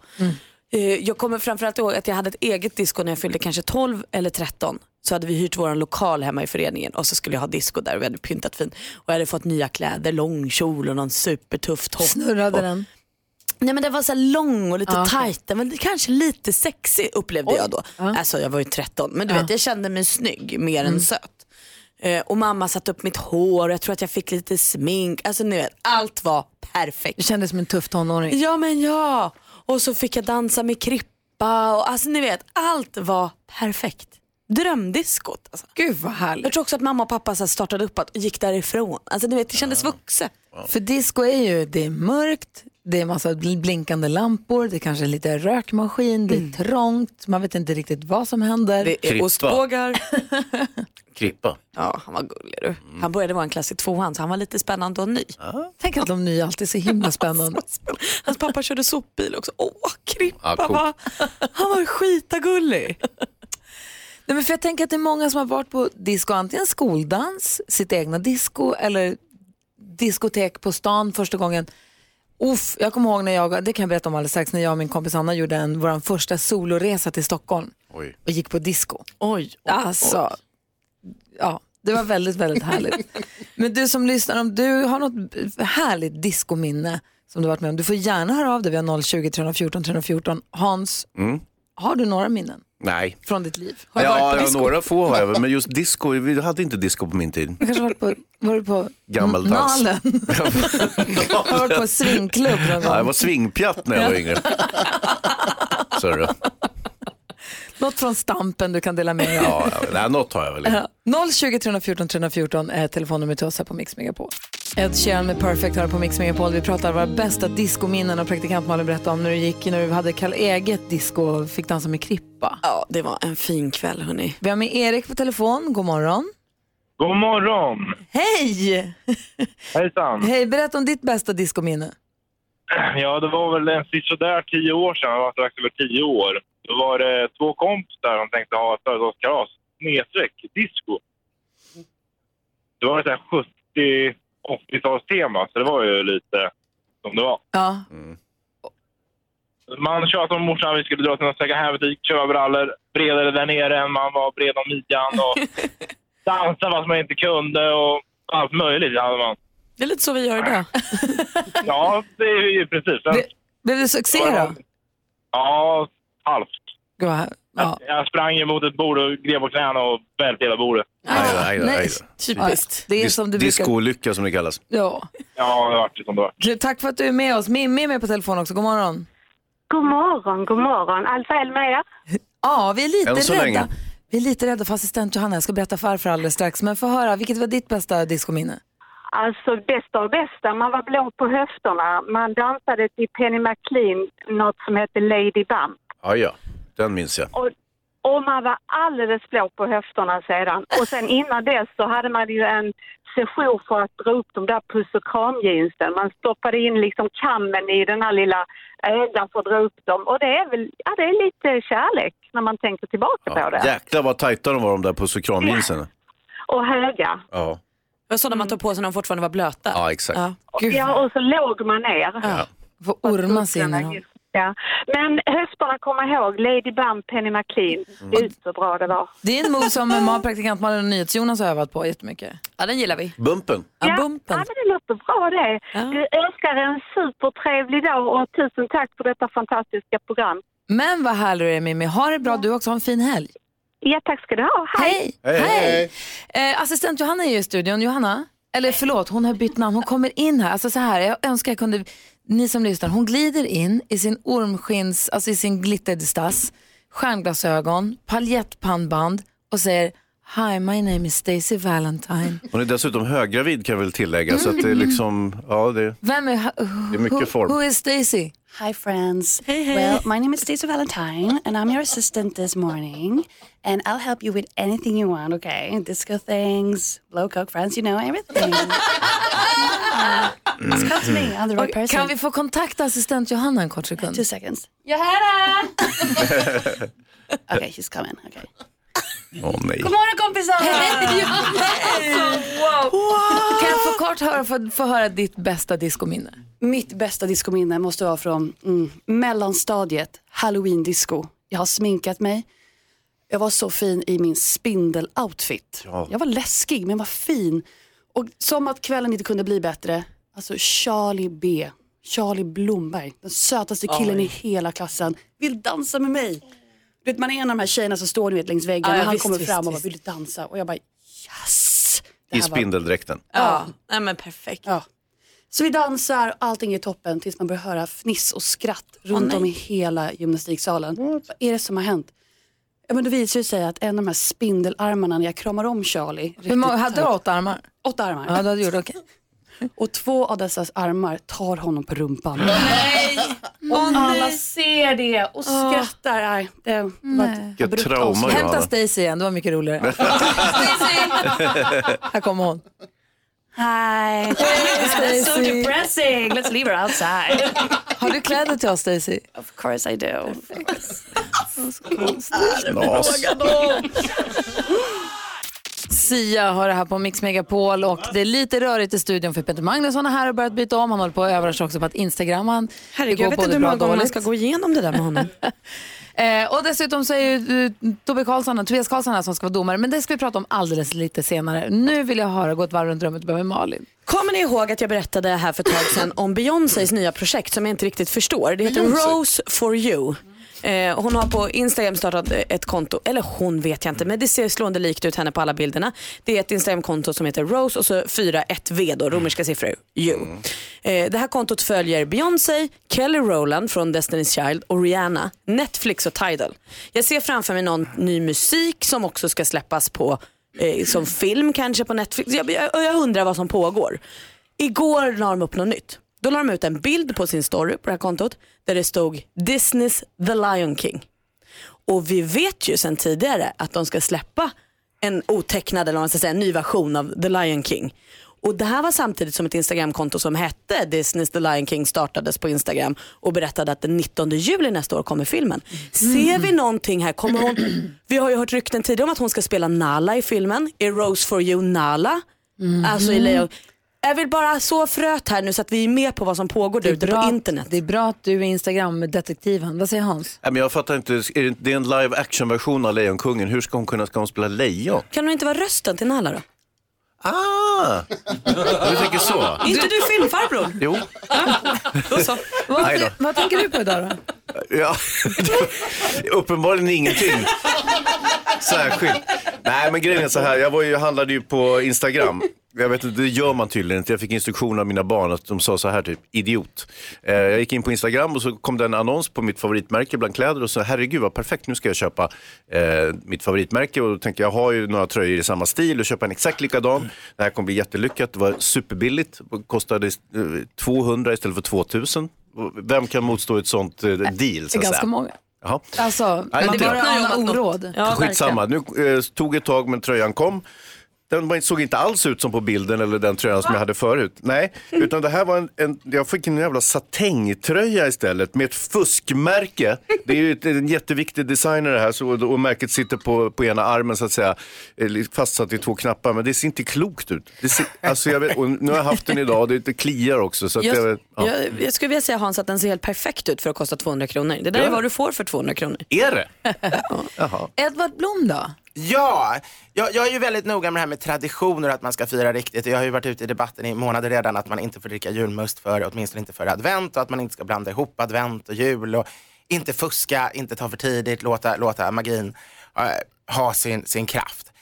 Eh, jag kommer framförallt ihåg att jag hade ett eget disco när jag fyllde kanske 12 eller 13. Så hade vi hyrt vår lokal hemma i föreningen och så skulle jag ha disco där och vi hade pyntat fint. Och jag hade fått nya kläder, lång kjol och någon supertuff topp. Snurrade och, den? Nej men den var så lång och lite okej. tajt. Den var kanske lite sexig upplevde jag då. Alltså jag var ju 13 men du vet jag kände mig snygg mer än söt. Eh, och mamma satte upp mitt hår och jag tror att jag fick lite smink. Alltså ni vet, allt var perfekt. Du kändes som en tuff tonåring. Ja men ja. Och så fick jag dansa med Krippa och alltså ni vet, allt var perfekt. Drömdiskot. Alltså. Gud vad härligt. Jag tror också att mamma och pappa så här startade upp och gick därifrån. Alltså ni vet, det kändes vuxet. För disco är ju, det är mörkt, det är massa bl- blinkande lampor, det är kanske är lite rökmaskin, det är trångt, man vet inte riktigt vad som händer. Det är Krippa. ostbågar. Krippa. Ja, han var gullig du. Han började vara en klass i tvåan så han var lite spännande och ny. Tänk att de nya alltid är så himla spännande. Hans pappa körde sopbil också. Åh, Krippa Ja, cool. va? Han var skitagullig. Nej, men för jag tänker att det är många som har varit på disco, antingen skoldans, sitt egna disco eller diskotek på stan första gången. Uff, jag kommer ihåg när jag, det kan jag berätta om alldeles strax, när jag och min kompis Anna gjorde en, vår första soloresa till Stockholm Oj. och gick på disco. Oj, Alltså, ja, det var väldigt, väldigt härligt. Men du som lyssnar, om du har något härligt diskominne som du varit med om, du får gärna höra av dig. Vi har 020 314 314. Hans, Mm. har du några minnen Nej. från ditt liv? Har du varit Ja, på ja, disco? några få har jag väl, men just disco, vi hade inte disco på min tid. Du kanske varit på, var du på Gammeldans. Nalen? har du varit på swingklubb någon Ja, gång? jag var svingpjatt när jag var yngre. Så du. Något från Stampen du kan dela med dig av? Ja, ja, nej, något har jag väl. Ja. 020 314 314 är telefonnumret till oss här på Mix Megapol. Ed Sheeran med Perfect här på Mix Megapol. Vi pratar våra bästa diskominnen och praktikant Malin berättade om när du gick, när du hade kall eget disco och fick dansa med Krippa. Ja, det var en fin kväll hörni. Vi har med Erik på telefon. God morgon. God morgon! Hej! Hejsan! Hej, berätta om ditt bästa diskominne. Ja, det var väl en sådär tio år sedan, jag var strax över tio år. Då var det två kompisar som tänkte ha ett födelsedagskalas, snedstreck, disco. Det var ett så här 70-80-talstema, så det var ju lite som det var. Ja. Man tjatade om morsan, vi skulle dra till någon second hand-butik, köpa brallor, bredare där nere än man var bred om midjan och dansa fast man inte kunde och allt möjligt hade man. Det är lite så vi gör idag. Ja, det är ju precis. Sen, Blev det succé då? Ja, halvt. Vad ja. Jag sprang ju mot ett bord och grep på knäna och välte hela bordet. Aj aj. Typiskt. Det är som du brukar... Disco-olycka som det kallas. Ja. Ja, det vart ju som det var. Du, Tack för att du är med oss. Mimmi är med på telefon också. God morgon. God morgon, god morgon. Allt väl med er? Ja, vi är lite Än så rädda. länge. Vi är lite rädda för assistent Johanna. Jag ska berätta varför alldeles strax. Men få höra, vilket var ditt bästa diskominne? Alltså bästa av bästa, man var blå på höfterna. Man dansade till Penny McLean, något som hette Lady Bump. Ja, ja. Den minns jag. Och, och man var alldeles blå på höfterna sedan. Och sen innan dess så hade man ju en session för att dra upp de där puss och kramjeansen. Man stoppade in liksom kammen i den här lilla ögan för att dra upp dem. Och det är väl, ja det är lite kärlek när man tänker tillbaka på det. Jäklar vad tajta de var de där puss och kramjeansen. Och höga. Ja. Det var sådana man tog på sig när de fortfarande var blöta. Ja, exakt. Ja. Ja, och så låg man ner. Ja. Får orma sig in i dem. Ja. Men höfterna, kom ihåg, Lady Bum, Penny McLean. Gud så bra det var. Det är en move som praktikant Malin och NyhetsJonas har övat på jättemycket. Ja, den gillar vi. Bumpen. Ja, ja, bumpen. men det låter bra det. Du önskar en supertrevlig dag och tusen tack för detta fantastiska program. Men vad härlig du är Mimmi. Ha det bra du också. Ha en fin helg. Ja, tack ska du ha. Hej! Hej! Hej. Eh, assistent Johanna är ju i studion. Johanna, eller förlåt, hon har bytt namn. Hon kommer in här. Alltså så här, jag önskar jag kunde, ni som lyssnar, hon glider in i sin ormskins, alltså i sin glitterstass, stjärnglasögon, paljettpannband och säger Hi, my name is Stacey Valentine. Hon är dessutom höggravid kan jag väl tillägga. Så att det är liksom, ja det, Vem är, det är mycket who, form. who is Stacey? Hi, friends. Hey, hey. Well, my name is Stacey Valentine, and I'm your assistant this morning. And I'll help you with anything you want, okay? Disco things, blow coke, friends, you know, everything. To me, I'm the right Och person. Kan vi få kontakta assistent Johanna en kort sekund? Two seconds. Johanna! Okay, she's coming, okay. Åh nej. God morgon kompisar! Hej! Alltså, wow. Kan jag få kort höra, få, få höra ditt bästa diskominne? Mitt bästa diskominne måste vara från mm, mellanstadiet, halloween-disco. Jag har sminkat mig. Jag var så fin i min spindel-outfit. Ja. Jag var läskig men var fin. Och som att kvällen inte kunde bli bättre, alltså Charlie B. Charlie Blomberg, den sötaste killen Oj. i hela klassen, vill dansa med mig. Du vet, man är en av de här tjejerna som står vet, längs väggen Ja, ja, och han visst, kommer visst, fram och bara, visst. vill du dansa? Och jag bara yes! Det I här var- spindeldräkten. Ja, nej men perfekt. Ja. Så vi dansar, allting är toppen tills man börjar höra fniss och skratt runt nej. om i hela gymnastiksalen. Vad är det som har hänt? Ja, men då visar det sig att en av de här spindelarmarna när jag kramar om Charlie. Hur många, hade du åtta armar? Åtta armar. Ja, du hade gjort okej. Och två av dessa armar tar honom på rumpan. Nej! Och alla nej. ser det och skrattar. Nej, det var Vilket trauma, avslut. Hämta. Stacey igen, det var mycket roligare. Här kommer hon. Hi. That's so Stacey. depressing. Let's leave her outside. Har du kläder till oss Stacey? Of course I do. Knas. Sia har det här på Mix Megapol och det är lite rörigt i studion för Peter Magnusson är här och börjat byta om. Han håller på att sig också på att Instagram. Han, Herregud, jag vet inte hur många gånger man ska gå igenom det där med honom. Eh, och dessutom så är ju eh, Tobbe Karlsson, Tobias Karlsson här som ska vara domare, men det ska vi prata om alldeles lite senare. Nu vill jag höra gå ett varv runt rummet och börja med Malin. Kommer ni ihåg att jag berättade här för ett tag sedan om Beyoncés nya projekt som jag inte riktigt förstår. Det heter Beyoncé? Rose for you. Eh, hon har på Instagram startat ett konto, eller hon vet jag inte, men det ser slående likt ut henne på alla bilderna. Det är ett Instagramkonto som heter Rose och så 41V då, romerska siffror, you. Eh, det här kontot följer Beyoncé, Kelly Rowland från Destiny's Child och Rihanna, Netflix och Tidal. Jag ser framför mig någon ny musik som också ska släppas på eh, som film kanske på Netflix. Jag, jag, jag undrar vad som pågår. Igår la de upp något nytt. Då la de ut en bild på sin story på det här kontot där det stod Disneys The Lion King. Och vi vet ju sedan tidigare att de ska släppa en otecknad eller vad man ska säga, en ny version av The Lion King. Och det här var samtidigt som ett Instagramkonto som hette Disneys The Lion King startades på Instagram och berättade att den 19 juli nästa år kommer filmen. Ser vi någonting här? Kommer hon, vi har ju hört rykten tidigare om att hon ska spela Nala i filmen. Är Rose for you Nala? Alltså i Lejon. Jag vill bara så fröt här nu så att vi är med på vad som pågår där ute på internet. det är bra att du är Instagram-detektiven. Vad säger Hans? Nej, men jag fattar inte, är det, det är en live action-version av Lejonkungen. Hur ska hon kunna ska hon spela lejon? Kan hon inte vara rösten till Nala då? Ah! Du tänker så? Är inte du filmfarbror? Jo. Då så. Vad, då. vad tänker du på idag då? Ja, uppenbarligen ingenting. Särskilt. Nej men grejen är så här, jag, var ju, jag handlade ju på Instagram. Jag vet inte, det gör man tydligen inte. Jag fick instruktioner av mina barn att de sa så här typ, idiot. Eh, jag gick in på Instagram och så kom det en annons på mitt favoritmärke bland kläder och så herregud vad perfekt, nu ska jag köpa eh, mitt favoritmärke och då tänkte jag, jag har ju några tröjor i samma stil och köpa en exakt likadan. Det här kommer bli jättelyckat, det var superbilligt, det kostade eh, 200 istället för 2000. Och Vem kan motstå ett sånt eh, deal? Så Det ganska säga? många. Jaha. Alltså, Nej, inte bara jag. ana oråd. Ja, Skitsamma, nu eh, tog ett tag men tröjan kom. Den såg inte alls ut som på bilden eller den tröjan som jag hade förut. Nej, utan det här var en, en jag fick en jävla satängtröja istället med ett fuskmärke. Det är ju ett, en jätteviktig designer det här så, och märket sitter på, på ena armen så att säga, eh, fastsatt i två knappar. Men det ser inte klokt ut. Det ser, alltså jag vet, och nu har jag haft den idag och det, det kliar också. Så att Jag, jag, ja. jag, jag skulle vilja säga Hans att den ser helt perfekt ut för att kosta 200 kronor. Det där Ja. är vad du får för 200 kronor. Är det? Jaha. Edvard Blom då? Ja, jag, jag är ju väldigt noga med det här med traditioner och att man ska fira riktigt. Jag har ju varit ute i debatten i månader redan att man inte får dricka julmust för, åtminstone inte för advent och att man inte ska blanda ihop advent och jul och inte fuska, inte ta för tidigt, låta, låta magin eh, ha sin, sin kraft.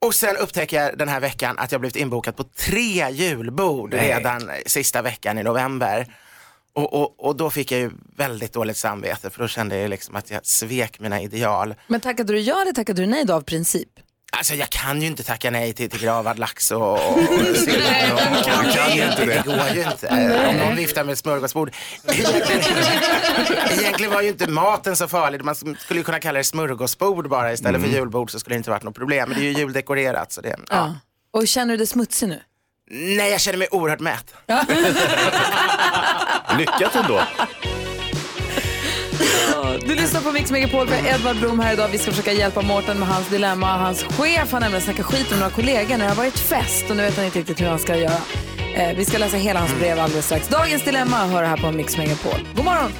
Och sen upptäcker jag den här veckan att jag blivit inbokad på tre julbord Nej. redan sista veckan i november. Och, och, och då fick jag ju väldigt dåligt samvete för då kände jag liksom att jag svek mina ideal. Men tackade du ja eller tackade du nej då av princip? Alltså jag kan ju inte tacka nej till, till gravad lax och, och, och sill och, och, kan ju inte det. det går ju inte. Om någon viftar med ett smörgåsbord. Egentligen, var ju inte maten så farlig. Man skulle ju kunna kalla det smörgåsbord bara istället Mm. för julbord så skulle det inte varit något problem. Men det är ju juldekorerat så det, ja. Och känner du dig smutsig nu? Nej, jag känner mig oerhört mätt. Lyckat ändå. Du lyssnar på Mix Megapol med Edvard Blom här idag. Vi ska försöka hjälpa Mårten med hans dilemma. Hans chef har nämligen snackat skit om några kollegor när det har varit fest och nu vet han inte riktigt hur han ska göra. Eh, vi ska läsa hela hans brev alldeles strax. Dagens dilemma hör här på Mix Megapol. God morgon!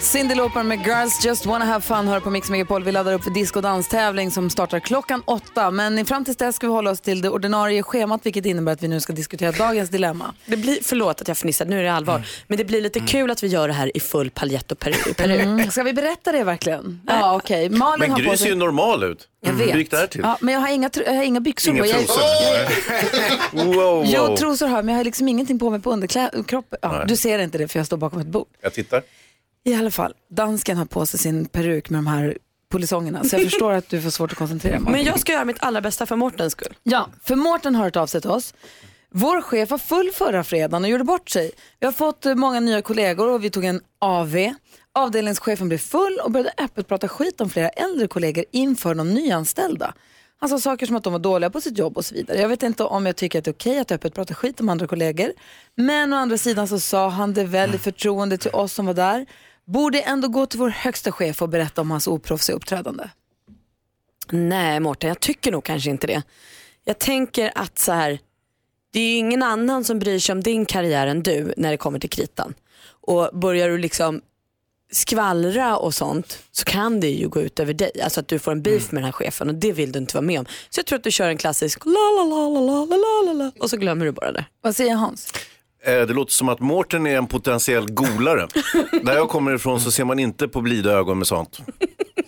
Cyndi Lauper med Girls Just Wanna Have Fun hör på Mix Megapol. Vi laddar upp för disco och danstävling som startar klockan åtta. Men fram tills dess ska vi hålla oss till det ordinarie schemat vilket innebär att vi nu ska diskutera dagens dilemma. Det blir, förlåt att jag fnissar, nu är det allvar. Men det blir lite kul att vi gör det här i full paljett och peruk. Mm. Ska vi berätta det verkligen? Ja, okej. Malin Men har Gry ser ju normal ut. Jag vet. Hur gick det här till? Ja, men jag har inga, jag har inga byxor Inga på. Jag, trosor. wow, wow. Jo, trosor har jag, men jag har liksom ingenting på mig på underkroppen. Ja, du ser inte det för jag står bakom ett bord. Jag tittar. I alla fall, dansken har på sig sin peruk med de här polisongerna så jag förstår att du får svårt att koncentrera dig. Men jag ska göra mitt allra bästa för Mårtens skull. Ja, för Mårten har hört av sig till oss. Vår chef var full förra fredagen och gjorde bort sig. Vi har fått eh, många nya kollegor och vi tog en AV. Avdelningschefen blev full och började öppet prata skit om flera äldre kollegor inför de nyanställda. Han sa saker som att de var dåliga på sitt jobb och så vidare. Jag vet inte om jag tycker att det är okej att öppet prata skit om andra kollegor. Men å andra sidan så sa han det väl i förtroende till oss som var där. Borde ändå gå till vår högsta chef och berätta om hans oproffsiga uppträdande. Nej Mårten, jag tycker nog kanske inte det. Jag tänker att så här, det är ju ingen annan som bryr sig om din karriär än du när det kommer till kritan. Och börjar du liksom skvallra och sånt så kan det ju gå ut över dig. Alltså att du får en beef med den här chefen och det vill du inte vara med om. Så jag tror att du kör en klassisk la la la la la la la la och så glömmer du bara det. Vad säger Hans? Eh, Det låter som att Mårten är en potentiell golare. Där jag kommer ifrån så ser man inte på blida ögon med sånt.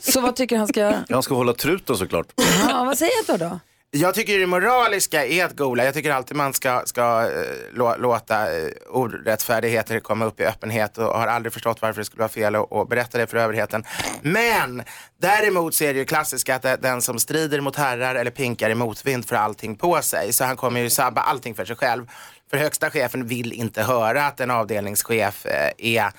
Så vad tycker han ska göra? Han ska hålla truten såklart. Ja, vad säger Edvard då? Jag tycker det moraliska är att gola. Jag tycker alltid man ska, ska eh, lå, låta eh, orättfärdigheter komma upp i öppenhet och har aldrig förstått varför det skulle vara fel att, berätta det för överheten. Men däremot så är det ju klassiska att den som strider mot herrar eller pinkar i motvind får allting på sig. Så han kommer ju sabba allting för sig själv. För högsta chefen vill inte höra att en avdelningschef eh, är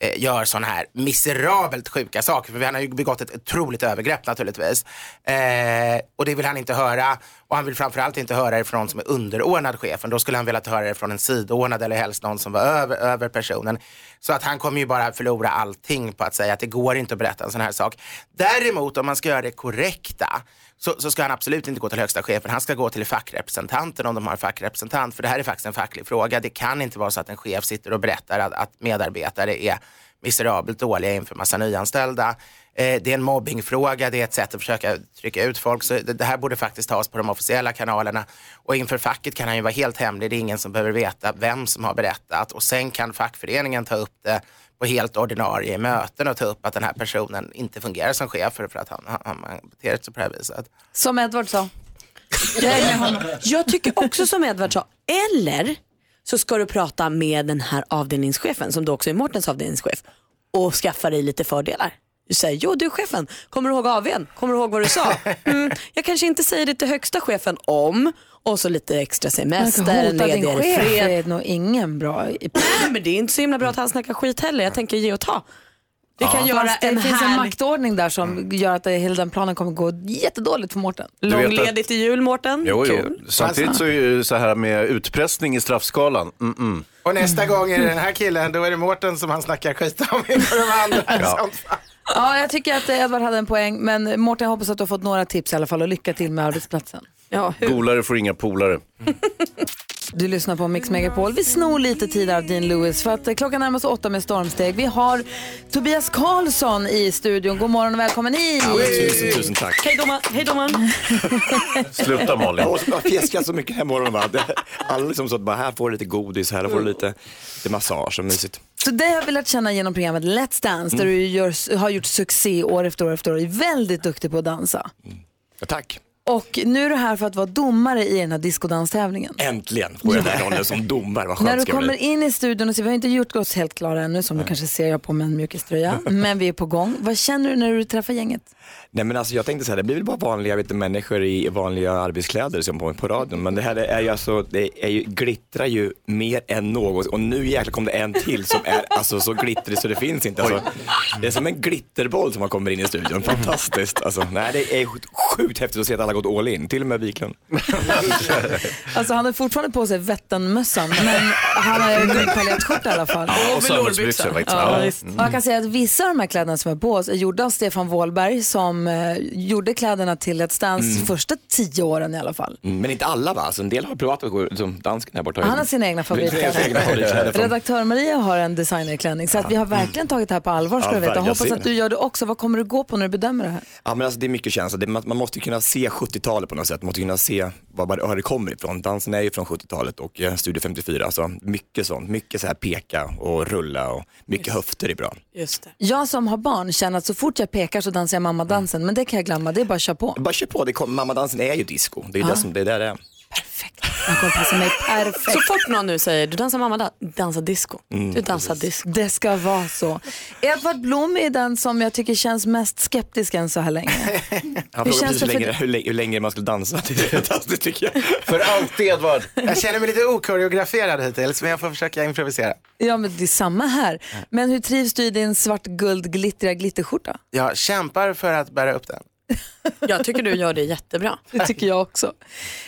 eh, gör sådana här miserabelt sjuka saker. För han har ju begått ett otroligt övergrepp naturligtvis. Eh, och det vill han inte höra. Och han vill framförallt inte höra det från någon som är underordnad chefen. Då skulle han velat höra det från en sidoordnad eller helst någon som var över, över personen. Så att han kommer ju bara förlora allting på att säga att det går inte att berätta en sån här sak. Däremot om man ska göra det korrekta så, så ska han absolut inte gå till högsta chefen. Han ska gå till fackrepresentanten om de har en fackrepresentant. För det här är faktiskt en facklig fråga. Det kan inte vara så att en chef sitter och berättar att, att medarbetare är miserabelt dåliga inför massa nyanställda. Eh, det är en mobbingfråga, det är ett sätt att försöka trycka ut folk. Så det, det här borde faktiskt tas på de officiella kanalerna. Och inför facket kan han ju vara helt hemlig. Det är ingen som behöver veta vem som har berättat. Och sen kan fackföreningen ta upp det på helt ordinarie möten och ta upp att den här personen inte fungerar som chef för, att han, han, han beter sig på det här viset. Som Edvard sa. Jag tycker också som Edvard sa, eller så ska du prata med den här avdelningschefen som då också är Mårtens avdelningschef och skaffa dig lite fördelar. Du säger, jo du chefen, kommer du ihåg AWn? Kommer du ihåg vad du sa? Mm, jag kanske inte säger det till högsta chefen om och så lite extra semester, chef fred. är nog ingen bra... i- Men det är inte så himla bra att han snackar skit heller. Jag tänker ge och ta. Det kan göra Fast det en finns en maktordning där som gör att det, hela den planen kommer gå jättedåligt för Mårten. Långledigt i jul, Mårten. Jo, jo. Kul. Samtidigt så är ju så här med utpressning i straffskalan. Mm -mm. Och nästa gång är det den här killen, då är det Mårten som han snackar skit om inför de andra. Ja. Ja, jag tycker att Edvard hade en poäng, men Mårten jag hoppas att du har fått några tips i alla fall och lycka till med arbetsplatsen. Ja, Golare får inga polare. Du lyssnar på Mix Megapol. Vi snor lite tid av Dean Lewis för att klockan närmar sig åtta med stormsteg. Vi har Tobias Karlsson i studion. God morgon och välkommen hit! Tusen, tusen tack. Hej domaren. Hej domaren. Sluta Malin. Jag har fjäskat så mycket den här morgonen. Alla liksom så att bara här får du lite godis, här får du lite, lite massage och mysigt. Så det har vi lärt känna genom programmet Let's Dance där du gör, har gjort succé år efter år efter år är väldigt duktig på att dansa. Ja, tack. Och nu är du här för att vara domare i den här discodanstävlingen. Äntligen får jag den rollen som domare. Vad skönt När du ska kommer bli. in i studion och ser, vi har inte gjort oss helt klara ännu som du kanske ser jag på med en mjukiströja, men vi är på gång. Vad känner du när du träffar gänget? Nej men alltså jag tänkte så här, det blir väl bara vanliga vet människor i vanliga arbetskläder som på, på radion. Men det här är ju alltså, det är ju, glittrar ju mer än något. Och nu jäklar kom det en till som är alltså så glittrig så det finns inte. Alltså, det är som en glitterboll som man kommer in i studion. Fantastiskt. Alltså, nej, det är sjukt häftigt att se att alla gått all in, till och med Wiklund. Alltså han har fortfarande på sig Vätternmössan, men han har guldpaljettskjorta i alla fall. Ja, och sammetsbyxor faktiskt. Ja. Och jag kan säga att vissa av de här kläderna som är på oss är gjorda av Stefan Wåhlberg som eh, gjorde kläderna till Let's Dance Mm. första tio åren i alla fall. Mm, Men inte alla va? Alltså, en del har gå som dansken här borta. Han har sina egna favoritkläder. Redaktör Maria har en designerklänning så att vi har verkligen tagit det här på allvar ska Ja, du veta. Jag Hoppas att du gör det också. Vad kommer du gå på när du bedömer det här? Ja men alltså det är mycket känsla, man, man måste kunna se 70-talet på något sätt, man måste kunna se var, det kommer ifrån. Dansen är ju från 70-talet och eh, Studio 54, alltså mycket sånt, mycket så här peka och rulla och mycket höfter är bra. Just det. Jag som har barn känner att så fort jag pekar så dansar jag mammadansen, men det kan jag glömma. Det är bara att köra på. Bara kör på, det kom, mammadansen är ju disco, det är ju Ja. det som det är där det är. Den kommer passa mig perfekt. Så fort någon nu säger du dansar mamma, da- dansa disco. Mm, du dansar disco. Det ska vara så. Edvard Blom är den som jag tycker känns mest skeptisk än så här länge. Han Hur frågar känns precis det hur för länge, dig? hur, länge, hur länge man skulle dansa, det är fantastiskt tycker jag. För alltid Edvard. Jag känner mig lite okoreograferad hittills, men jag får försöka improvisera. Ja, men det är samma här. Men hur trivs du i din svart guld glittriga glitterskjorta? Jag kämpar för att bära upp den. Jag tycker du gör det jättebra. Det tycker jag också.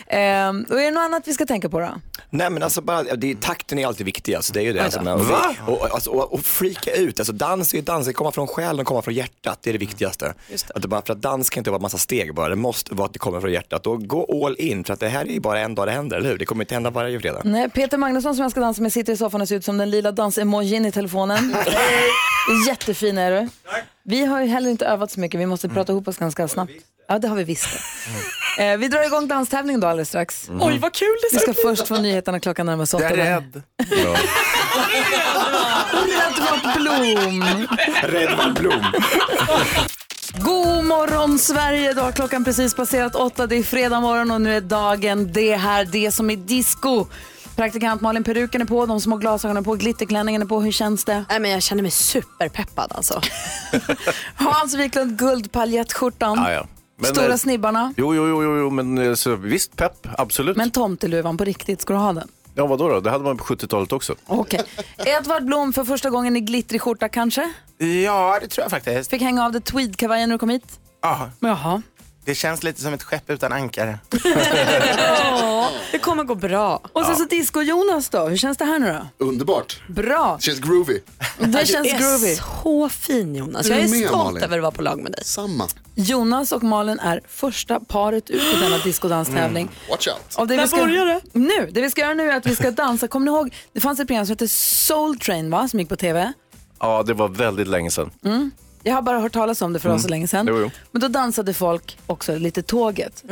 Ehm, och är det något annat vi ska tänka på då? Nej men alltså bara, det, är- takten är alltid viktig alltså, det är ju det. Alltså, men, och, Va? och, och, alltså, och, och freaka ut, alltså dans är ju dans, det kommer från själen och kommer från hjärtat, det är det viktigaste. Att det bara, för att dans kan inte vara massa steg bara, det måste vara att det kommer från hjärtat. Och gå all in, för att det här är ju bara en dag det händer, eller hur? Det kommer inte hända varje fredag. Nej, Peter Magnusson som jag ska dansa med sitter i soffan och ser ut som den lila dans-emojin i telefonen. Jättefin är du. Vi har ju heller inte övat så mycket, vi måste prata ihop oss ganska snabbt. Ja, det har vi visst. Eh, vi drar igång danstävlingen då alldeles strax. Oj vad kul det Vi ska först få nyheterna klockan närmar sig Jag åtta. är rädd. Edvard Blom. Redvall Blom. God morgon Sverige! Då har klockan precis passerat åtta. Det är fredag morgon och nu är dagen det här, det som är disco. Praktikant Malin, peruken är på, de små glasögonen är på, glitterklänningen är på. Hur känns det? Nej, men jag känner mig superpeppad alltså. Hans Wiklund, guldpaljettskjortan, Ja, ja. Men, stora eh, snibbarna. Jo, jo, jo, jo, jo men eh, så, visst pepp, absolut. Men tomteluvan på riktigt, ska du ha den? Ja, vadå då? Det hade man på 70-talet också. Okej. Edvard Blom för första gången i glittrig skjorta kanske? Ja, det tror jag faktiskt. Fick hänga av dig tweedkavajen när du kom hit? Ja, Jaha. Det känns lite som ett skepp utan ankare. Ja. Det kommer gå bra. Och sen så Disco-Jonas då, hur känns det här nu då? Underbart. Bra. Känns groovy. Det känns du är groovy. så fin Jonas. Är Jag du är med, stolt Malin? över att vara på lag med dig. Samma. Jonas och Malin är första paret ut i denna discodanstävling. Watch out. Och det vi När ska, börjar det? Nu, det vi ska göra nu är att vi ska dansa. Kommer ni ihåg, det fanns ett program som hette Soul Train va, som gick på tv. Ja, det var väldigt länge sedan. Jag har bara hört talas om det för mm. så länge sedan. Jo, jo. Men då dansade folk också lite tåget.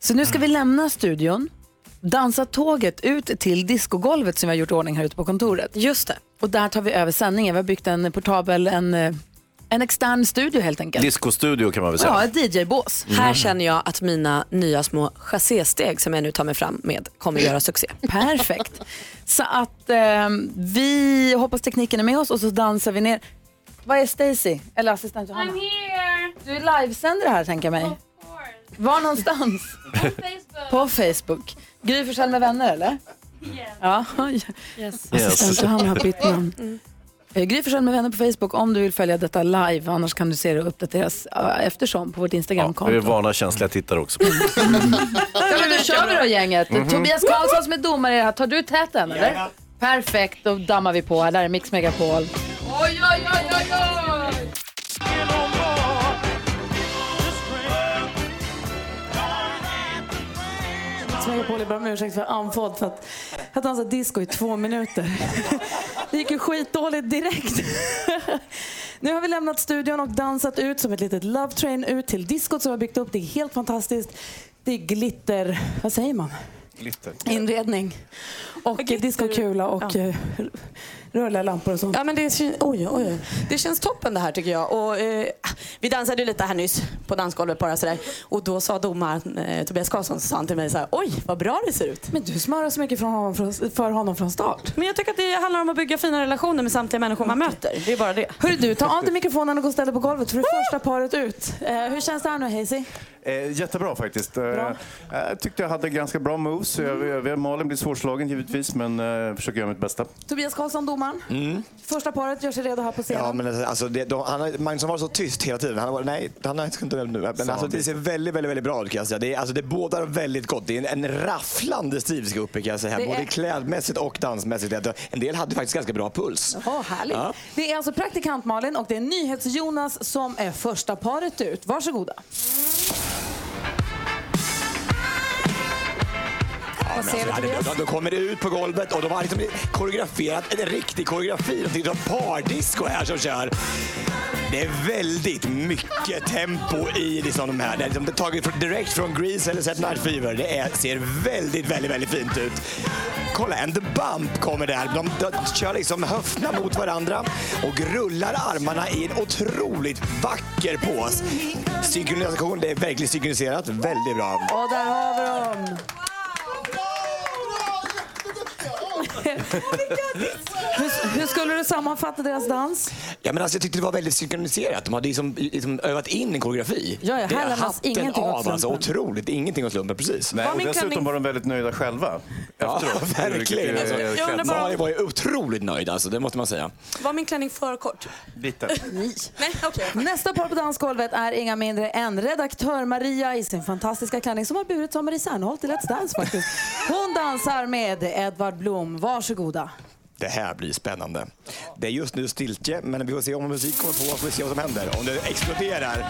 Så nu ska vi lämna studion, dansa tåget ut till discogolvet som vi har gjort i ordning här ute på kontoret. Just det. Och där tar vi över sändningen. Vi har byggt en portabel, en, eh, en extern studio helt enkelt. Discostudio kan man väl säga. Ja, ett DJ-bås. Här känner jag att mina nya små chassé-steg som jag nu tar mig fram med kommer göra succé. Perfekt. Så att eh, vi hoppas tekniken är med oss och så dansar vi ner. Vad är Stacy? Eller assistent Johanna? I'm here! Du är livesänder här tänker jag mig. Of course. Var någonstans? On Facebook. På Facebook. Gry Forssell med vänner eller? Yes. Ja. Yes. Assistent Johanna har bytt namn. Mm. Eh, Gry Forssell med vänner på Facebook om du vill följa detta live. Annars kan du se det uppdateras eh, eftersom på vårt Det är Instagramkonto. vana känsliga tittare också. Ja, men då kör vi då gänget. Mhm. Tobias Karlsson som är domare det här. Tar du täten eller? Perfekt, då dammar vi på här. Där är Mix Megapol. Oj, oj, oj, oj, oj! Megapol, jag ber om ursäkt för andfådd för att jag dansade disco i två minuter. Det gick ju skitdåligt direkt. Nu har vi lämnat studion och dansat ut som ett litet love train ut till diskot som vi har byggt upp. Det är helt fantastiskt. Det är glitter, vad säger man? Glitter. Inredning. Och discokula och eh, rörliga lampor och sånt. Ja, men det, kän- oj, oj, oj. det känns toppen det här tycker jag. Och, eh, vi dansade ju lite här nyss på dansgolvet bara sådär. Och då sa domaren eh, Tobias Karlsson så sa han till mig så här, oj vad bra det ser ut. Men du smörar så mycket från honom, för, för honom från start. Men jag tycker att det handlar om att bygga fina relationer med samtliga människor man möter. Det är bara det. Hörru du, ta av dig mikrofonen och gå och ställ dig på golvet för det är första paret ut. Eh, hur känns det här nu Hazy? Eh, jättebra faktiskt. Eh, jag tyckte jag hade ganska bra moves. Jag, jag, Malin blir svårslagen givetvis, men eh, försöker göra mitt bästa. Tobias Karlsson, domaren. Mm. Första paret gör sig redo här på scenen. Ja, men alltså, det, de, han har, Magnusson var så tyst hela tiden. Han har varit, nej, han har inte nu. Men alltså, det ser väldigt, väldigt, väldigt bra ut kan jag säga. Det, är- alltså, det bådar väldigt gott. Det är en, en rafflande stil vi ska upp i kan jag säga. Det Både är- klädmässigt och dansmässigt. En del hade faktiskt ganska bra puls. Åh, härligt. Ja. Det är alltså praktikant Malin och det är NyhetsJonas som är första paret ut. Varsågoda. Ja, men du, alltså, de kommer ut på golvet och de har liksom koreograferat en riktig koreografi. De tycker de pardisco här som kör. Det är väldigt mycket tempo i liksom de här. Det är liksom det är taget direkt från Grease eller Saturday Night Fever. Det är, ser väldigt, väldigt, väldigt fint ut. Kolla, en The Bump kommer där. De, de kör liksom höfterna mot varandra och rullar armarna i en otroligt vacker pås. Synkronisation, det är verkligen synkroniserat. Väldigt bra. Och där har vi dem. Hur, hur skulle du sammanfatta deras dans? Ja, men alltså, jag tyckte det var väldigt synkroniserat. De hade liksom, liksom övat in en koreografi. Ja, ja, det här är hatten av. Alltså, otroligt. Ingenting åt slumpen, precis. Nej, och dessutom var de väldigt nöjda själva. Ja, efteråt. verkligen. Vilket Alltså, är jag bara- var ju otroligt nöjd, alltså, det måste man säga. Var min klänning för kort? Lite. Nej, okej. Nästa par på dansgolvet är inga mindre än redaktör Maria i sin fantastiska klänning som har burit som Marie Serneholt i Let's Dance faktiskt. Hon dansar med Edvard Blom. Varsågoda. Det här blir spännande. Det är just nu stiltje, men vi får se om musik kommer på. Får vi se vad som händer. Om det exploderar.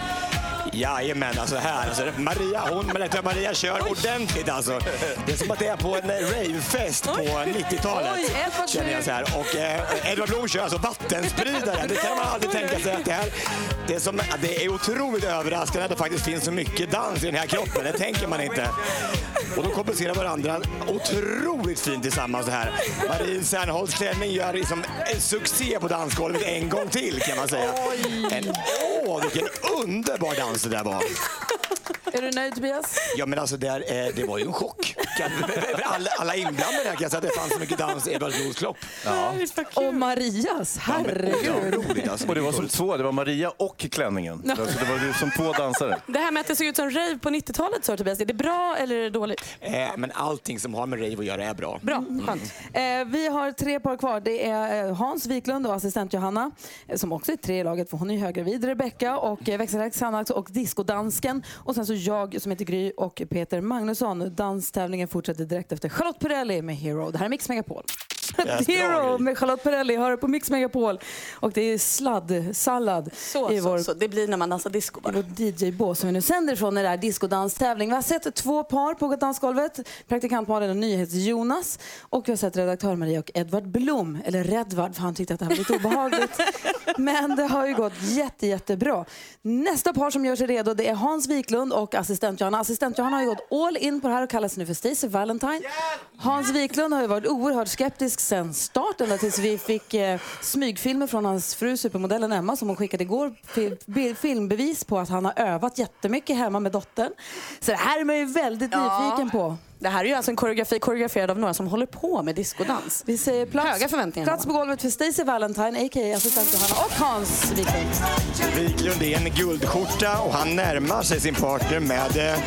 Jajamän, alltså här. Alltså, Maria, hon, Maria kör ordentligt alltså. Det är som att det är på en ravefest på 90-talet. Oj, Edvard Känner jag så här. Och eh, Edvard Blom kör alltså vattenspridare. Det kan man aldrig tänka sig att det här... Det är, som, det är otroligt överraskande att det faktiskt finns så mycket dans i den här kroppen. Det tänker man inte. Och de kompenserar varandra otroligt fint tillsammans det här. Marie Serneholtz klänning gör liksom en succé på dansgolvet en gång till kan man säga. En, åh, vilken underbar dans det där var. Är du nöjd Tobias? Ja men alltså det, är, eh, det var ju en chock. För Alla, alla inblandade här kan jag säga att det fanns så mycket dans i Edvard Bloms kropp. Ja. Och Marias, herregud. Roligt alltså. Och det var som två, det var Maria och klänningen. Ja. Alltså, det var ju som två dansare. Det här med att det såg ut som rave på 90-talet, så Tobias, är det bra eller är det dåligt? Eh, men allting som har med rave att göra är bra. Bra, skönt. Eh, vi har tre par kvar. Det är eh, Hans Wiklund och assistent Johanna eh, som också är tre i laget för hon är ju höggravid. Rebecka och eh, växelhäxt Sanna och discodansken. Och sen så jag som heter Gry och Peter Magnusson. Danstävlingen fortsätter direkt efter Charlotte Perrelli med Hero. Det här är Mix Megapol. Yes, Gry. med Charlotte Perrelli det på Mix Megapol. Och det är sladdsallad Så, i så, vår så. Det blir när man dansar disco i bara. vår DJ-bås som vi nu sänder från den där discodanstävling. Vi har sett två par på dansgolvet. Praktikant Malin och NyhetsJonas. Och vi har sett redaktör Maria och Edvard Blom. Eller Redvard för han tyckte att det här var lite obehagligt. Men det har ju gått jätte, jättebra. Nästa par som gör sig redo det är Hans Wiklund och assistent Johanna. Assistent Johanna har ju gått all in på det här och kallas nu för Stacey Valentine. Hans Wiklund har ju varit oerhört skeptisk sen start ända tills vi fick eh, smygfilmer från hans fru supermodellen Emma som hon skickade igår. Filmbevis på att han har övat jättemycket hemma med dottern. Så det här är man ju väldigt Ja. nyfiken på. Det här är ju alltså en koreografi koreograferad av några som håller på med diskodans. Vi säger plats, Höga förväntningar. plats på golvet för Stacey Valentine, a.k.a. assistent Johanna och Hans Wiklund. Wiklund är en guldskjorta och han närmar sig sin partner med eh,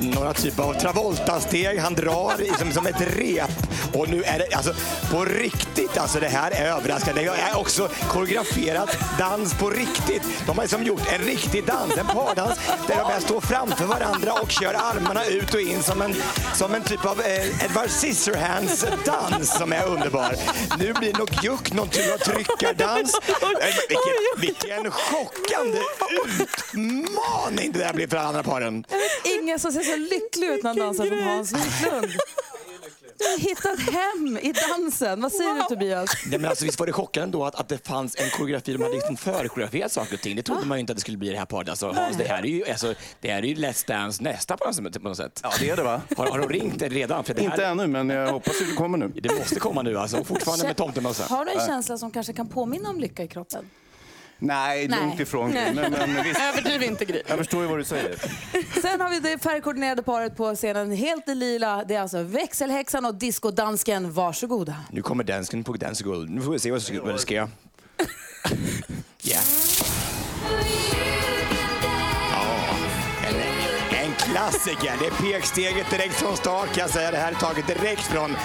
några typer av Travolta-steg. Han drar i, som, som ett rep. Och nu är det alltså på riktigt, alltså det här är överraskande. Det är också koreograferat dans på riktigt. De har liksom gjort en riktig dans, en pardans där de står framför varandra och kör armarna ut och in som en, som en typ av eh, Edward Scissorhands-dans som är underbar. Nu blir det nog juck, någon typ av tryckardans. Eh, Vilken, vilken chockande utmaning det där blir för andra paren. Ingen som ser så lycklig ut när han dansar som Hans Wiklund. Har hittat hem i dansen. Vad säger du Tobias? Nej, men alltså, visst var det chockande då att, att det fanns en koreografi, de hade liksom förkoreograferat saker och ting. Det trodde man ju inte att det skulle bli i det här paret. Alltså, Hans, det här är ju, alltså, det här är ju Let's Dance nästa på något sätt. Ja, det är det va? Har, har de ringt redan? För det här, Inte ännu, men jag hoppas att det kommer nu. Det måste komma nu alltså, fortfarande med tomtemössa. Har du en känsla som kanske kan påminna om lycka i kroppen? Nej, Nej. långt ifrån. Nej. Men, men visst, Överdriv inte Gry. jag förstår ju vad du säger. Sen har vi det färgkoordinerade paret på scenen, helt i lila. Det är alltså växelhäxan och diskodansken. Varsågoda. Nu kommer dansken på Dance Gold. Nu får vi se vad vad det ska göra. Ja. Klassiker. Det är peksteget direkt från start kan jag säga. Det här är taget direkt från,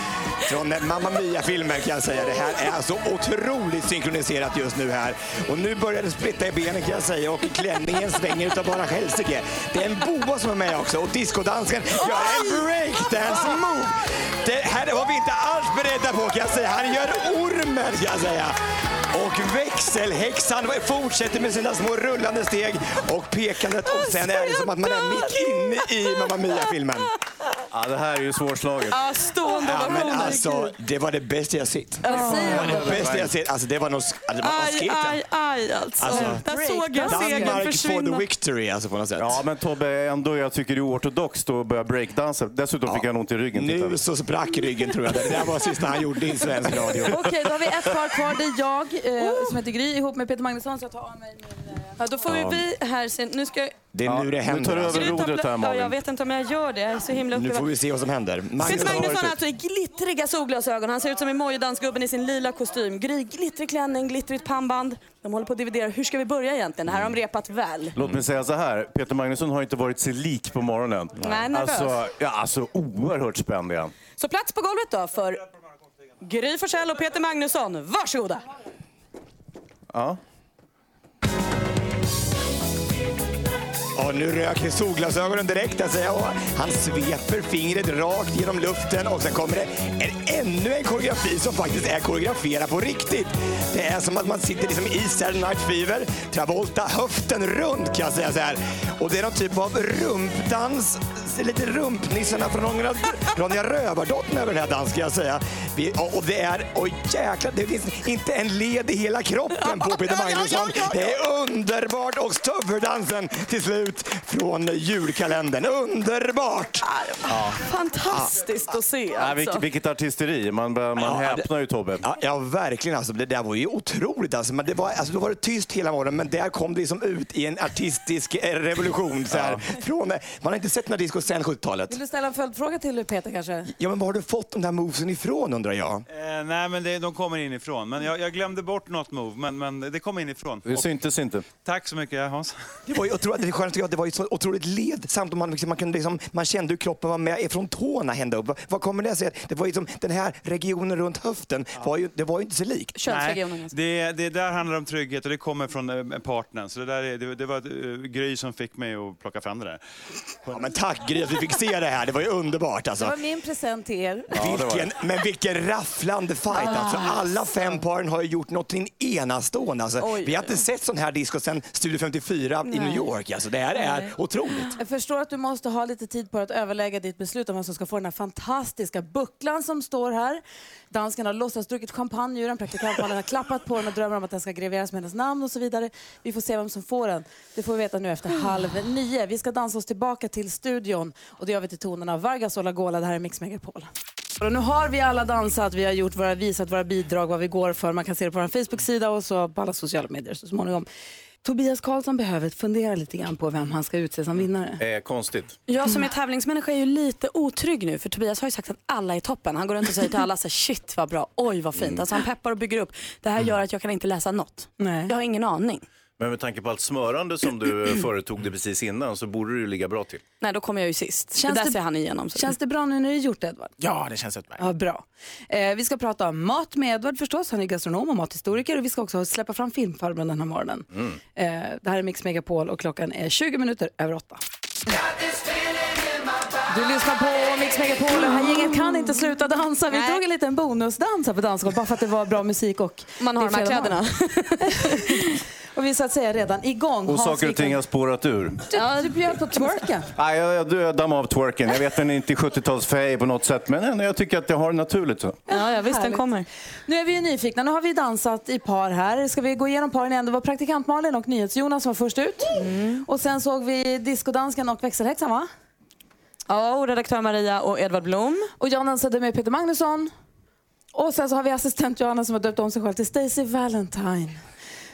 från Mamma Mia-filmen kan jag säga. Det här är alltså otroligt synkroniserat just nu här. Och nu börjar det splitta i benen kan jag säga och klänningen svänger utav bara helsike. Det är en boa som är med också och discodansken gör en breakdance move. Det här var vi inte alls beredda på kan jag säga. Han gör ormen kan jag säga. Och växelhäxan fortsätter med sina små rullande steg och pekandet och sen är det som att man är mitt inne i Mamma Mia-filmen. Ja, det här är ju svårslaget. Ja, stående Ja, men alltså, det var det bästa jag sett. Det var det bästa jag sett. Alltså, det var nog... Alltså, Aj, aj, aj alltså. Alltså, Där såg jag segern Danmark for the försvinna. victory, alltså på något sätt. Ja, men Tobbe, ändå jag tycker det är oortodoxt att börja breakdansa. Dessutom fick han ont i ryggen. Nu så sprack ryggen tror jag. Det där var sista han gjorde i svensk radio. Okej, då har vi ett par kvar. Det är jag eh, som heter Gry ihop med Peter Magnusson. Så jag tar av mig min... Eh... Ja, då får Ja. vi här se. Nu ska jag... Det är nu det nu händer. tar du alltså. över rodret här, Ja, Malin. jag vet inte om jag gör det. Jag är så himla Nu får vi se vad som händer. Magnus, Peter Magnusson har alltså i glittriga solglasögon. Han ser ut som en Mojdansgubben i sin lila kostym. Gry, glittrig klänning, glittrigt pannband. De håller på att dividera. Hur ska vi börja egentligen? Det här har de repat väl. Låt mig säga så här, Peter Magnusson har inte varit sig lik på morgonen. Nej, nervös. alltså, ja, alltså oerhört spänd han. Så plats på golvet då för Gry Forssell och Peter Magnusson. Varsågoda! Ja. Och nu röker solglasögonen direkt. Alltså, ja, han sveper fingret rakt genom luften och sen kommer det en, ännu en koreografi som faktiskt är koreograferad på riktigt. Det är som att man sitter liksom i Saturday Night Fever, Travolta, höften runt kan jag säga så här. Och det är någon typ av rumpdans, lite rumpnissarna från Ronja, Ronja Rövardottern över den här dansen kan jag säga. Vi, och och det är, oj jäklar, det finns inte en led i hela kroppen på Peter Magnusson. Det är underbart och stöveldansen till slut från julkalendern. Underbart! Fantastiskt att se Ja, alltså. vilket, vilket artisteri, man, man Ja, häpnar ju Tobbe. Ja, ja, verkligen. Alltså, det där var ju otroligt. Alltså, men det var, alltså, då var det tyst hela morgonen, men där kom det liksom ut i en artistisk revolution. Så här, från, man har inte sett några disco sen 70-talet. Vill du ställa en följdfråga till Peter kanske? Ja, men var har du fått de där movesen ifrån undrar jag? Eh, nej, men det, de kommer inifrån. Men jag, jag glömde bort något move, men, men det kom inifrån. Det syntes inte. Tack så mycket Hans. Det var ju otroligt, det sköna tycker jag, det var ju så otroligt led samt man, liksom, man, kunde liksom, man kände hur kroppen var med från tårna ända upp. Vad, kommer det sig? att- Det var ju som, den här regionen runt höften, var ju, det var ju inte så likt. Könsregionen. alltså. det, det där handlar om trygghet och det kommer från eh, partnern. Så det, där är, det, det var uh, Gry som fick mig att plocka fram det där. Ja, men tack Gry att vi fick se det här, det var ju underbart Det alltså. var min present till er. Vilken, men vilken rafflande fight alltså. Alla fem paren har ju gjort något enastående. Alltså, Oj. vi har inte sett sån här disco sedan Studio 54 i New York. Alltså, det här är Nej. otroligt. Jag förstår att du måste ha lite tid på att överlägga ditt beslut om vem som ska få den här fantastiska bucklan som står här. Dansken har låtsas druckit champagne ur den, praktikantmannen har klappat på den och drömmer om att den ska graveras med hennes namn och så vidare. Vi får se vem som får den. Det får vi veta nu efter halv nio. Vi ska dansa oss tillbaka till studion och det gör vi till tonerna av Vargas och Lagola. Det här är Mix Megapol. Och nu har vi alla dansat, vi har gjort våra, visat våra bidrag, vad vi går för. Man kan se det på vår Facebook-sida och så på alla sociala medier så småningom. Tobias Karlsson behöver fundera lite grann på vem han ska utse som vinnare. Eh, konstigt. Jag som är tävlingsmänniska är ju lite otrygg nu för Tobias har ju sagt att alla är toppen. Han går runt och säger till alla så här, shit vad bra, oj vad fint. Alltså han peppar och bygger upp. Det här gör att jag kan inte läsa något. Nej. Jag har ingen aning. Men med tanke på allt smörande som du eh, företog det precis innan så borde du ligga bra till. Nej, då kommer jag ju sist. Känns det där det- ser han igenom. Så. Känns det bra nu när det är gjort Edvard? Ja, det känns utmärkt. Ja, bra. Eh, vi ska prata om mat med Edvard förstås. Han är gastronom och mathistoriker. Och vi ska också släppa fram filmfarbrorn den här morgonen. Eh, det här är Mix Megapol och klockan är 20 minuter över åtta. Du lyssnar på Mix Megapol. Det här gänget kan inte sluta dansa. Vi tog en liten bonusdans här på dansgolvet bara för att det var bra musik och Man har de här morgon. och vi är så att säga redan igång. Och Hans saker och ting har spårat ur. Ja, du bjöd på twerka. Nej, jag, jag, jag dammar av twerken. Jag vet den är inte 70-talsfej på något sätt, men ändå, jag tycker att jag har det naturligt så. Ja, ja visst den Härligt. kommer. Nu är vi ju nyfikna. Nu har vi dansat i par här. Ska vi gå igenom paren igen? Det var praktikant Malin och NyhetsJonas som var först ut. Och sen såg vi diskodansken och växelhäxan va? Ja, och redaktör Maria och Edvard Blom. Och jag dansade med Peter Magnusson. Och sen så har vi assistent Johanna som har döpt om sig själv till Stacey Valentine.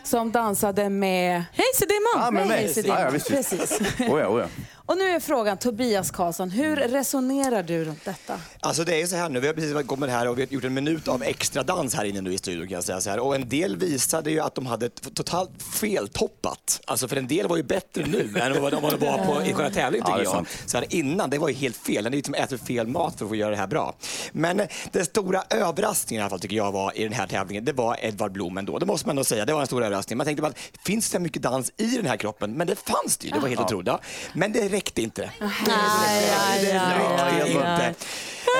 Som dansade med... Hej Dimman! Ja, med mig. Hayes i Ja, ja, Dimman. visst, visst. Precis. Oh ja, oh ja. Och nu är frågan, Tobias Karlsson, hur resonerar du runt detta? Alltså det är så här nu, vi har precis kommit här och vi har gjort en minut av extra dans här inne nu i studion kan jag säga så här. Och en del visade ju att de hade totalt feltoppat. Alltså för en del var ju bättre nu än vad de var på i själva tävlingen Ja, tycker är jag. Så här, innan, det var ju helt fel. Den är ju som äter fel mat för att få göra det här bra. Men eh, den stora överraskningen i alla fall tycker jag var i den här tävlingen, det var Edvard Blom ändå. Det måste man nog säga, det var en stor överraskning. Man tänkte bara, finns det mycket dans i den här kroppen? Men det fanns det ju, det var helt otroligt. Ja. Men det räckte inte. Det räckte inte.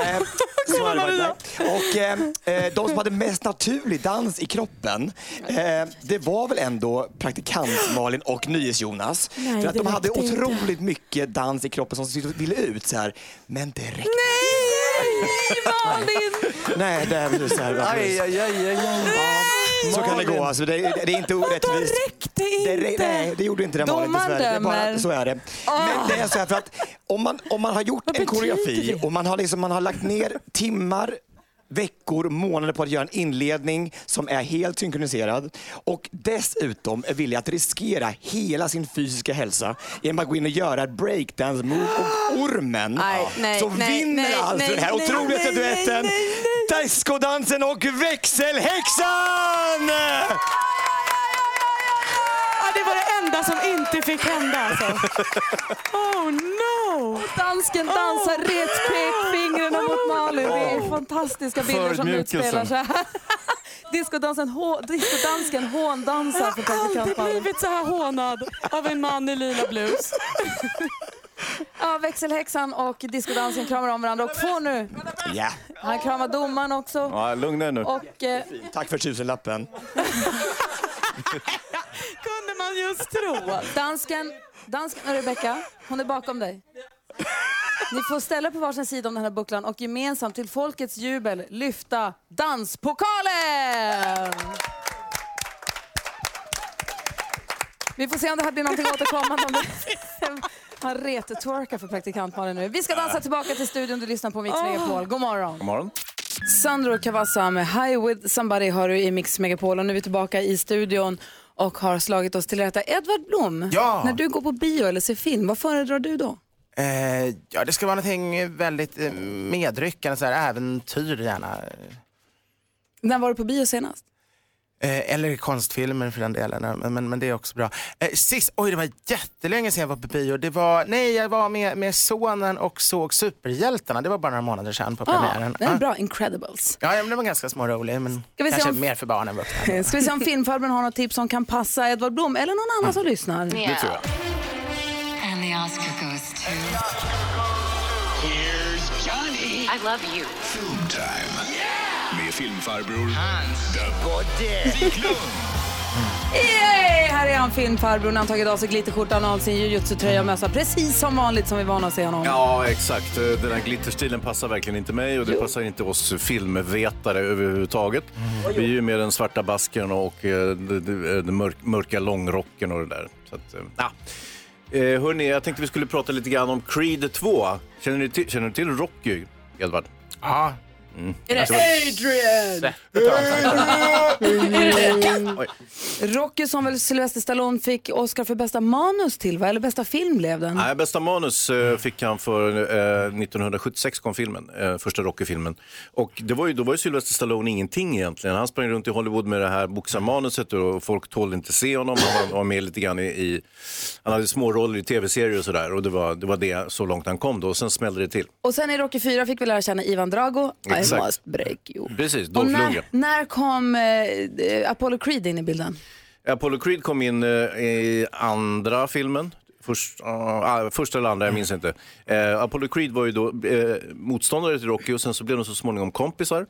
Eh, så faktiskt. Och eh, eh, de som hade mest naturlig dans i kroppen, eh, det var väl ändå praktikant Malin och Nyhets-Jonas. Nej, För att det de hade räckte inte. otroligt mycket dans i kroppen som ville ut så här. Men det räckte Malin! Nej, det är väl så här. Aj, aj, aj, aj, aj. Ja, så kan det gå. Alltså, det, det är inte orättvist. räckte Det, rä- nej, det gjorde inte det Malin Domaren dessvärre. Det är bara, så är det. Men det är så här för att om man, om man har gjort en koreografi och man har, liksom, man har lagt ner timmar veckor, månader på att göra en inledning som är helt synkroniserad och dessutom är villig att riskera hela sin fysiska hälsa genom att gå in och göra ett breakdance move och ormen Nej, nej, så nej, vinner alltså den här otroliga nej, Discodansen och växelhäxan! Ja, det var det enda som inte fick hända alltså. Oh no! Dansken dansar retpekfingrarna mot Malin. Det är fantastiska bilder som Förödmjukelsen. utspelar sig här. Diskodansen, hå, diskodansken håndansar för Jag har aldrig praktikant blivit så här hånad av en man i lila blus. Ja, växelhäxan och diskodansken kramar om varandra och får nu, Ja, han kramar domaren också. Ja, lugna er nu. Och eh, tack för tusenlappen. Kunde man just tro. dansken, dansken och Rebecca, hon är bakom dig. Ni får ställa på varsin sida om den här bucklan och gemensamt till folkets jubel lyfta danspokalen! Vi får se om det här blir någonting återkommande. Han retetwerkar för praktikant Malin nu. Vi ska dansa tillbaka till studion. Du lyssnar på Mix Megapol. God morgon. God morgon. Sandro Cavazza med High with somebody har du i Mix Megapol och nu är vi tillbaka i studion och har slagit oss till rätta. Edvard Blom, Ja. när du går på bio eller ser film, vad föredrar du då? Eh, ja, det ska vara någonting väldigt eh, medryckande, så här, äventyr gärna. När var du på bio senast? Eh, eller konstfilmer för den delen, men, men, men det är också bra. Eh, sist, oj det var jättelänge sedan jag var på bio. Det var, nej, jag var med, med sonen och såg Superhjältarna. Det var bara några månader sedan på premiären. den är Ja. bra, Incredibles. Ja, men det var ganska små rolig, men Ska vi se kanske om- mer för barn än vuxna. Ska vi se om filmfarbrorn har något tips som kan passa Edvard Blom eller någon annan som lyssnar? Det tror jag. And the Oscar goes to. Here's Johnny. I love you. Filmfarbror Hans the Wiklund. Yay! Här är han filmfarbrorn. Han har tagit av sig glitterskjortan och sin jujutsu-tröja och mössa. Precis som vanligt som vi är vana att se honom. Ja, exakt. Eh, Den här glitterstilen passar verkligen inte mig och det passar inte oss filmvetare överhuvudtaget. Vi är ju med den svarta basken och eh, det- den mörk, mörka långrocken och det där. Så att, eh, ja. Eh, hörni, jag tänkte vi skulle prata lite grann om Creed 2. Känner ni till, känner ni till Rocky, Edvard? Ja, Är det Adrian? Rocky som väl Sylvester Stallone fick Oscar för bästa manus till, va? eller bästa film blev den? Nej, bästa manus eh, fick han för eh, 1976 kom filmen, eh, första Rocky-filmen. Och det var ju, då var ju Sylvester Stallone ingenting egentligen. Han sprang runt i Hollywood med det här boxarmanuset och folk tålde inte se honom. Han var, var med lite grann i, i han hade små roller i tv-serier och sådär och det var, det var det så långt han kom då och sen smällde det till. Och sen i Rocky 4 fick vi lära känna Ivan Drago, I Exakt. must break you. Precis, Dolph när, Lundgren. när kom eh, Apollo Creed in i bilden? Apollo Creed kom in eh, i andra filmen. Först, ah, första eller andra, jag minns inte. Eh, Apollo Creed var ju då eh, motståndare till Rocky och sen så blev de så småningom kompisar.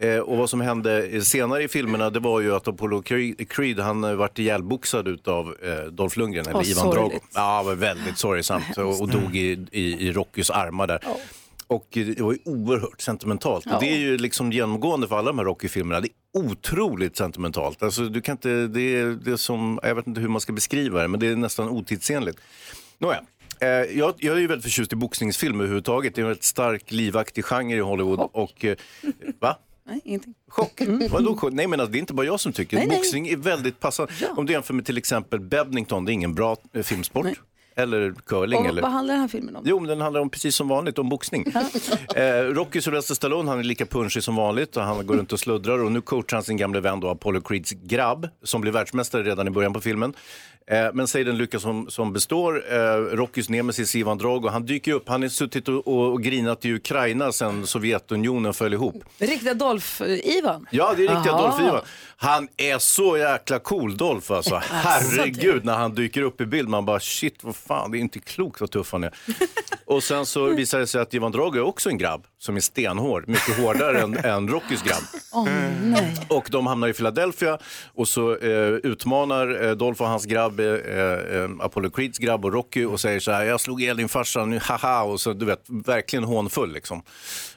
Eh, och vad som hände senare i filmerna det var ju att Apollo Creed, han eh, vart ihjälboxad utav eh, Dolph Lundgren, eller Åh, Ivan sorgligt. Drago. Ja, väldigt sorgsamt och, och dog i, i, i Rockys armar där. Och det var ju oerhört sentimentalt. Ja. Det är ju liksom genomgående för alla de här Rocky-filmerna. Det är otroligt sentimentalt. Alltså, du kan inte, det är, det är som, jag vet inte hur man ska beskriva det, men det är nästan otidsenligt. Nåja. Eh, jag, jag är ju väldigt förtjust i boxningsfilm överhuvudtaget. Det är en väldigt stark, livaktig genre i Hollywood. Och, eh, va? Nej, ingenting. Chock? Vadå chock? Nej men alltså, det är inte bara jag som tycker. Nej, nej. Boxning är väldigt passande. Om du jämför med till exempel badminton, det är ingen bra eh, filmsport. Eller curling. Och eller... vad handlar den här filmen om? Jo, men den handlar om precis som vanligt, om boxning. eh, Rocky Sylvester Stallone, han är lika punchig som vanligt och han går runt och sluddrar och nu coachar han sin gamle vän då, Apollo Creeds grabb som blir världsmästare redan i början på filmen. Eh, men säg den lycka som, som består, eh, Rockys nemesis Ivan Drago, han dyker upp, han har suttit och, och, och grinat i Ukraina sedan Sovjetunionen föll ihop. Riktiga Dolph-Ivan? Ja, det är riktiga Aha. Dolph Ivan. Han är så jäkla cool Dolph alltså. Herregud när han dyker upp i bild. Man bara shit vad fan, det är inte klokt vad tuff han är. Och sen så visar det sig att Ivan Drago är också en grabb som är stenhård. Mycket hårdare än, än Rockys grabb. Åh nej. Och de hamnar i Philadelphia och så eh, utmanar eh, Dolph och hans grabb, eh, eh, Apollo Creeds grabb och Rocky och säger så här, jag slog ihjäl din farsa nu, haha, och så du vet, verkligen hånfull liksom.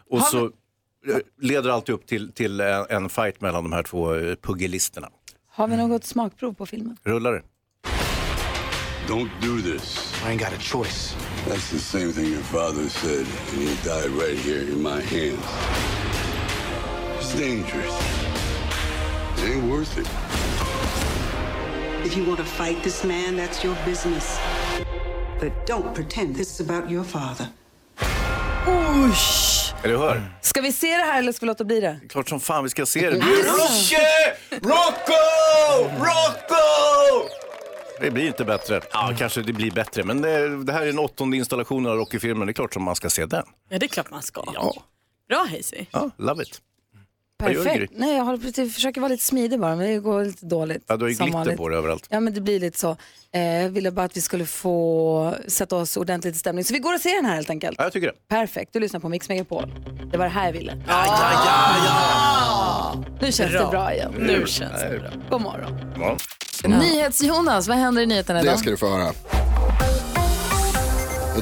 Och Har så eh, leder alltid upp till, till en, en fight mellan de här två eh, pugilisterna. Har vi något smakprov på filmen? Rullar det? Don't do this. I ain't got a choice. That's the same thing your father said, and he died right here in my hands. It's dangerous. It ain't worth it. If you want to fight this man, that's your business. But don't pretend this is about your father. Usch! Eller hör? Ska vi se det här eller ska vi låta bli det? Klart som fan vi ska se det. Yes! Rocco! Rocco! Det blir inte bättre. Ja, kanske det blir bättre. Men det, det här är den åttonde installationen av Rocky-filmen. Det är klart som man ska se den. Ja, det är klart man ska. Ja. Bra Hayesy. Ja, love it. Vad gör Perfekt. Gry? Nej, jag håller på att försöka vara lite smidig bara, men det går lite dåligt. Ja, du har ju som glitter vanligt. på det överallt. Ja, men det blir lite så. Eh, jag ville bara att vi skulle få sätta oss ordentligt i stämning. Så vi går och ser den här helt enkelt. Ja, jag tycker det. Perfekt, du lyssnar på Mix Megapol. Det var det här jag ville. Ja, ja, ja, ja. Nu känns Bra. det bra igen. Nu känns det bra. God morgon. Ja. NyhetsJonas, vad händer i nyheterna idag? Det ska du få höra.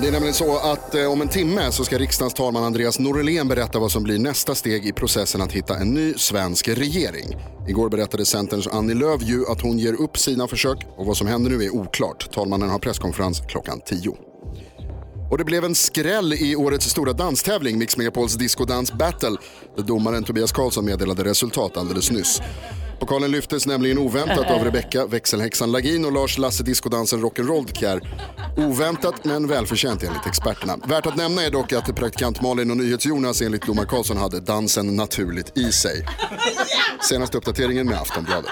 Det är nämligen så att eh, om en timme så ska riksdagens talman Andreas Norlén berätta vad som blir nästa steg i processen att hitta en ny svensk regering. Igår berättade Centerns Annie Lööf ju att hon ger upp sina försök och vad som händer nu är oklart. Talmannen har presskonferens klockan 10. Och det blev en skräll i årets stora danstävling, Mix Megapols Disco Dance Battle, där domaren Tobias Karlsson meddelade resultat alldeles nyss. Pokalen lyftes nämligen oväntat av Rebecca växelhäxan Lagin och Lars Lasse discodansen Rock'n'Roll Kjær. Oväntat men välförtjänt enligt experterna. Värt att nämna är dock att praktikant Malin och NyhetsJonas enligt domar Karlsson hade dansen naturligt i sig. Senaste uppdateringen med Aftonbladet.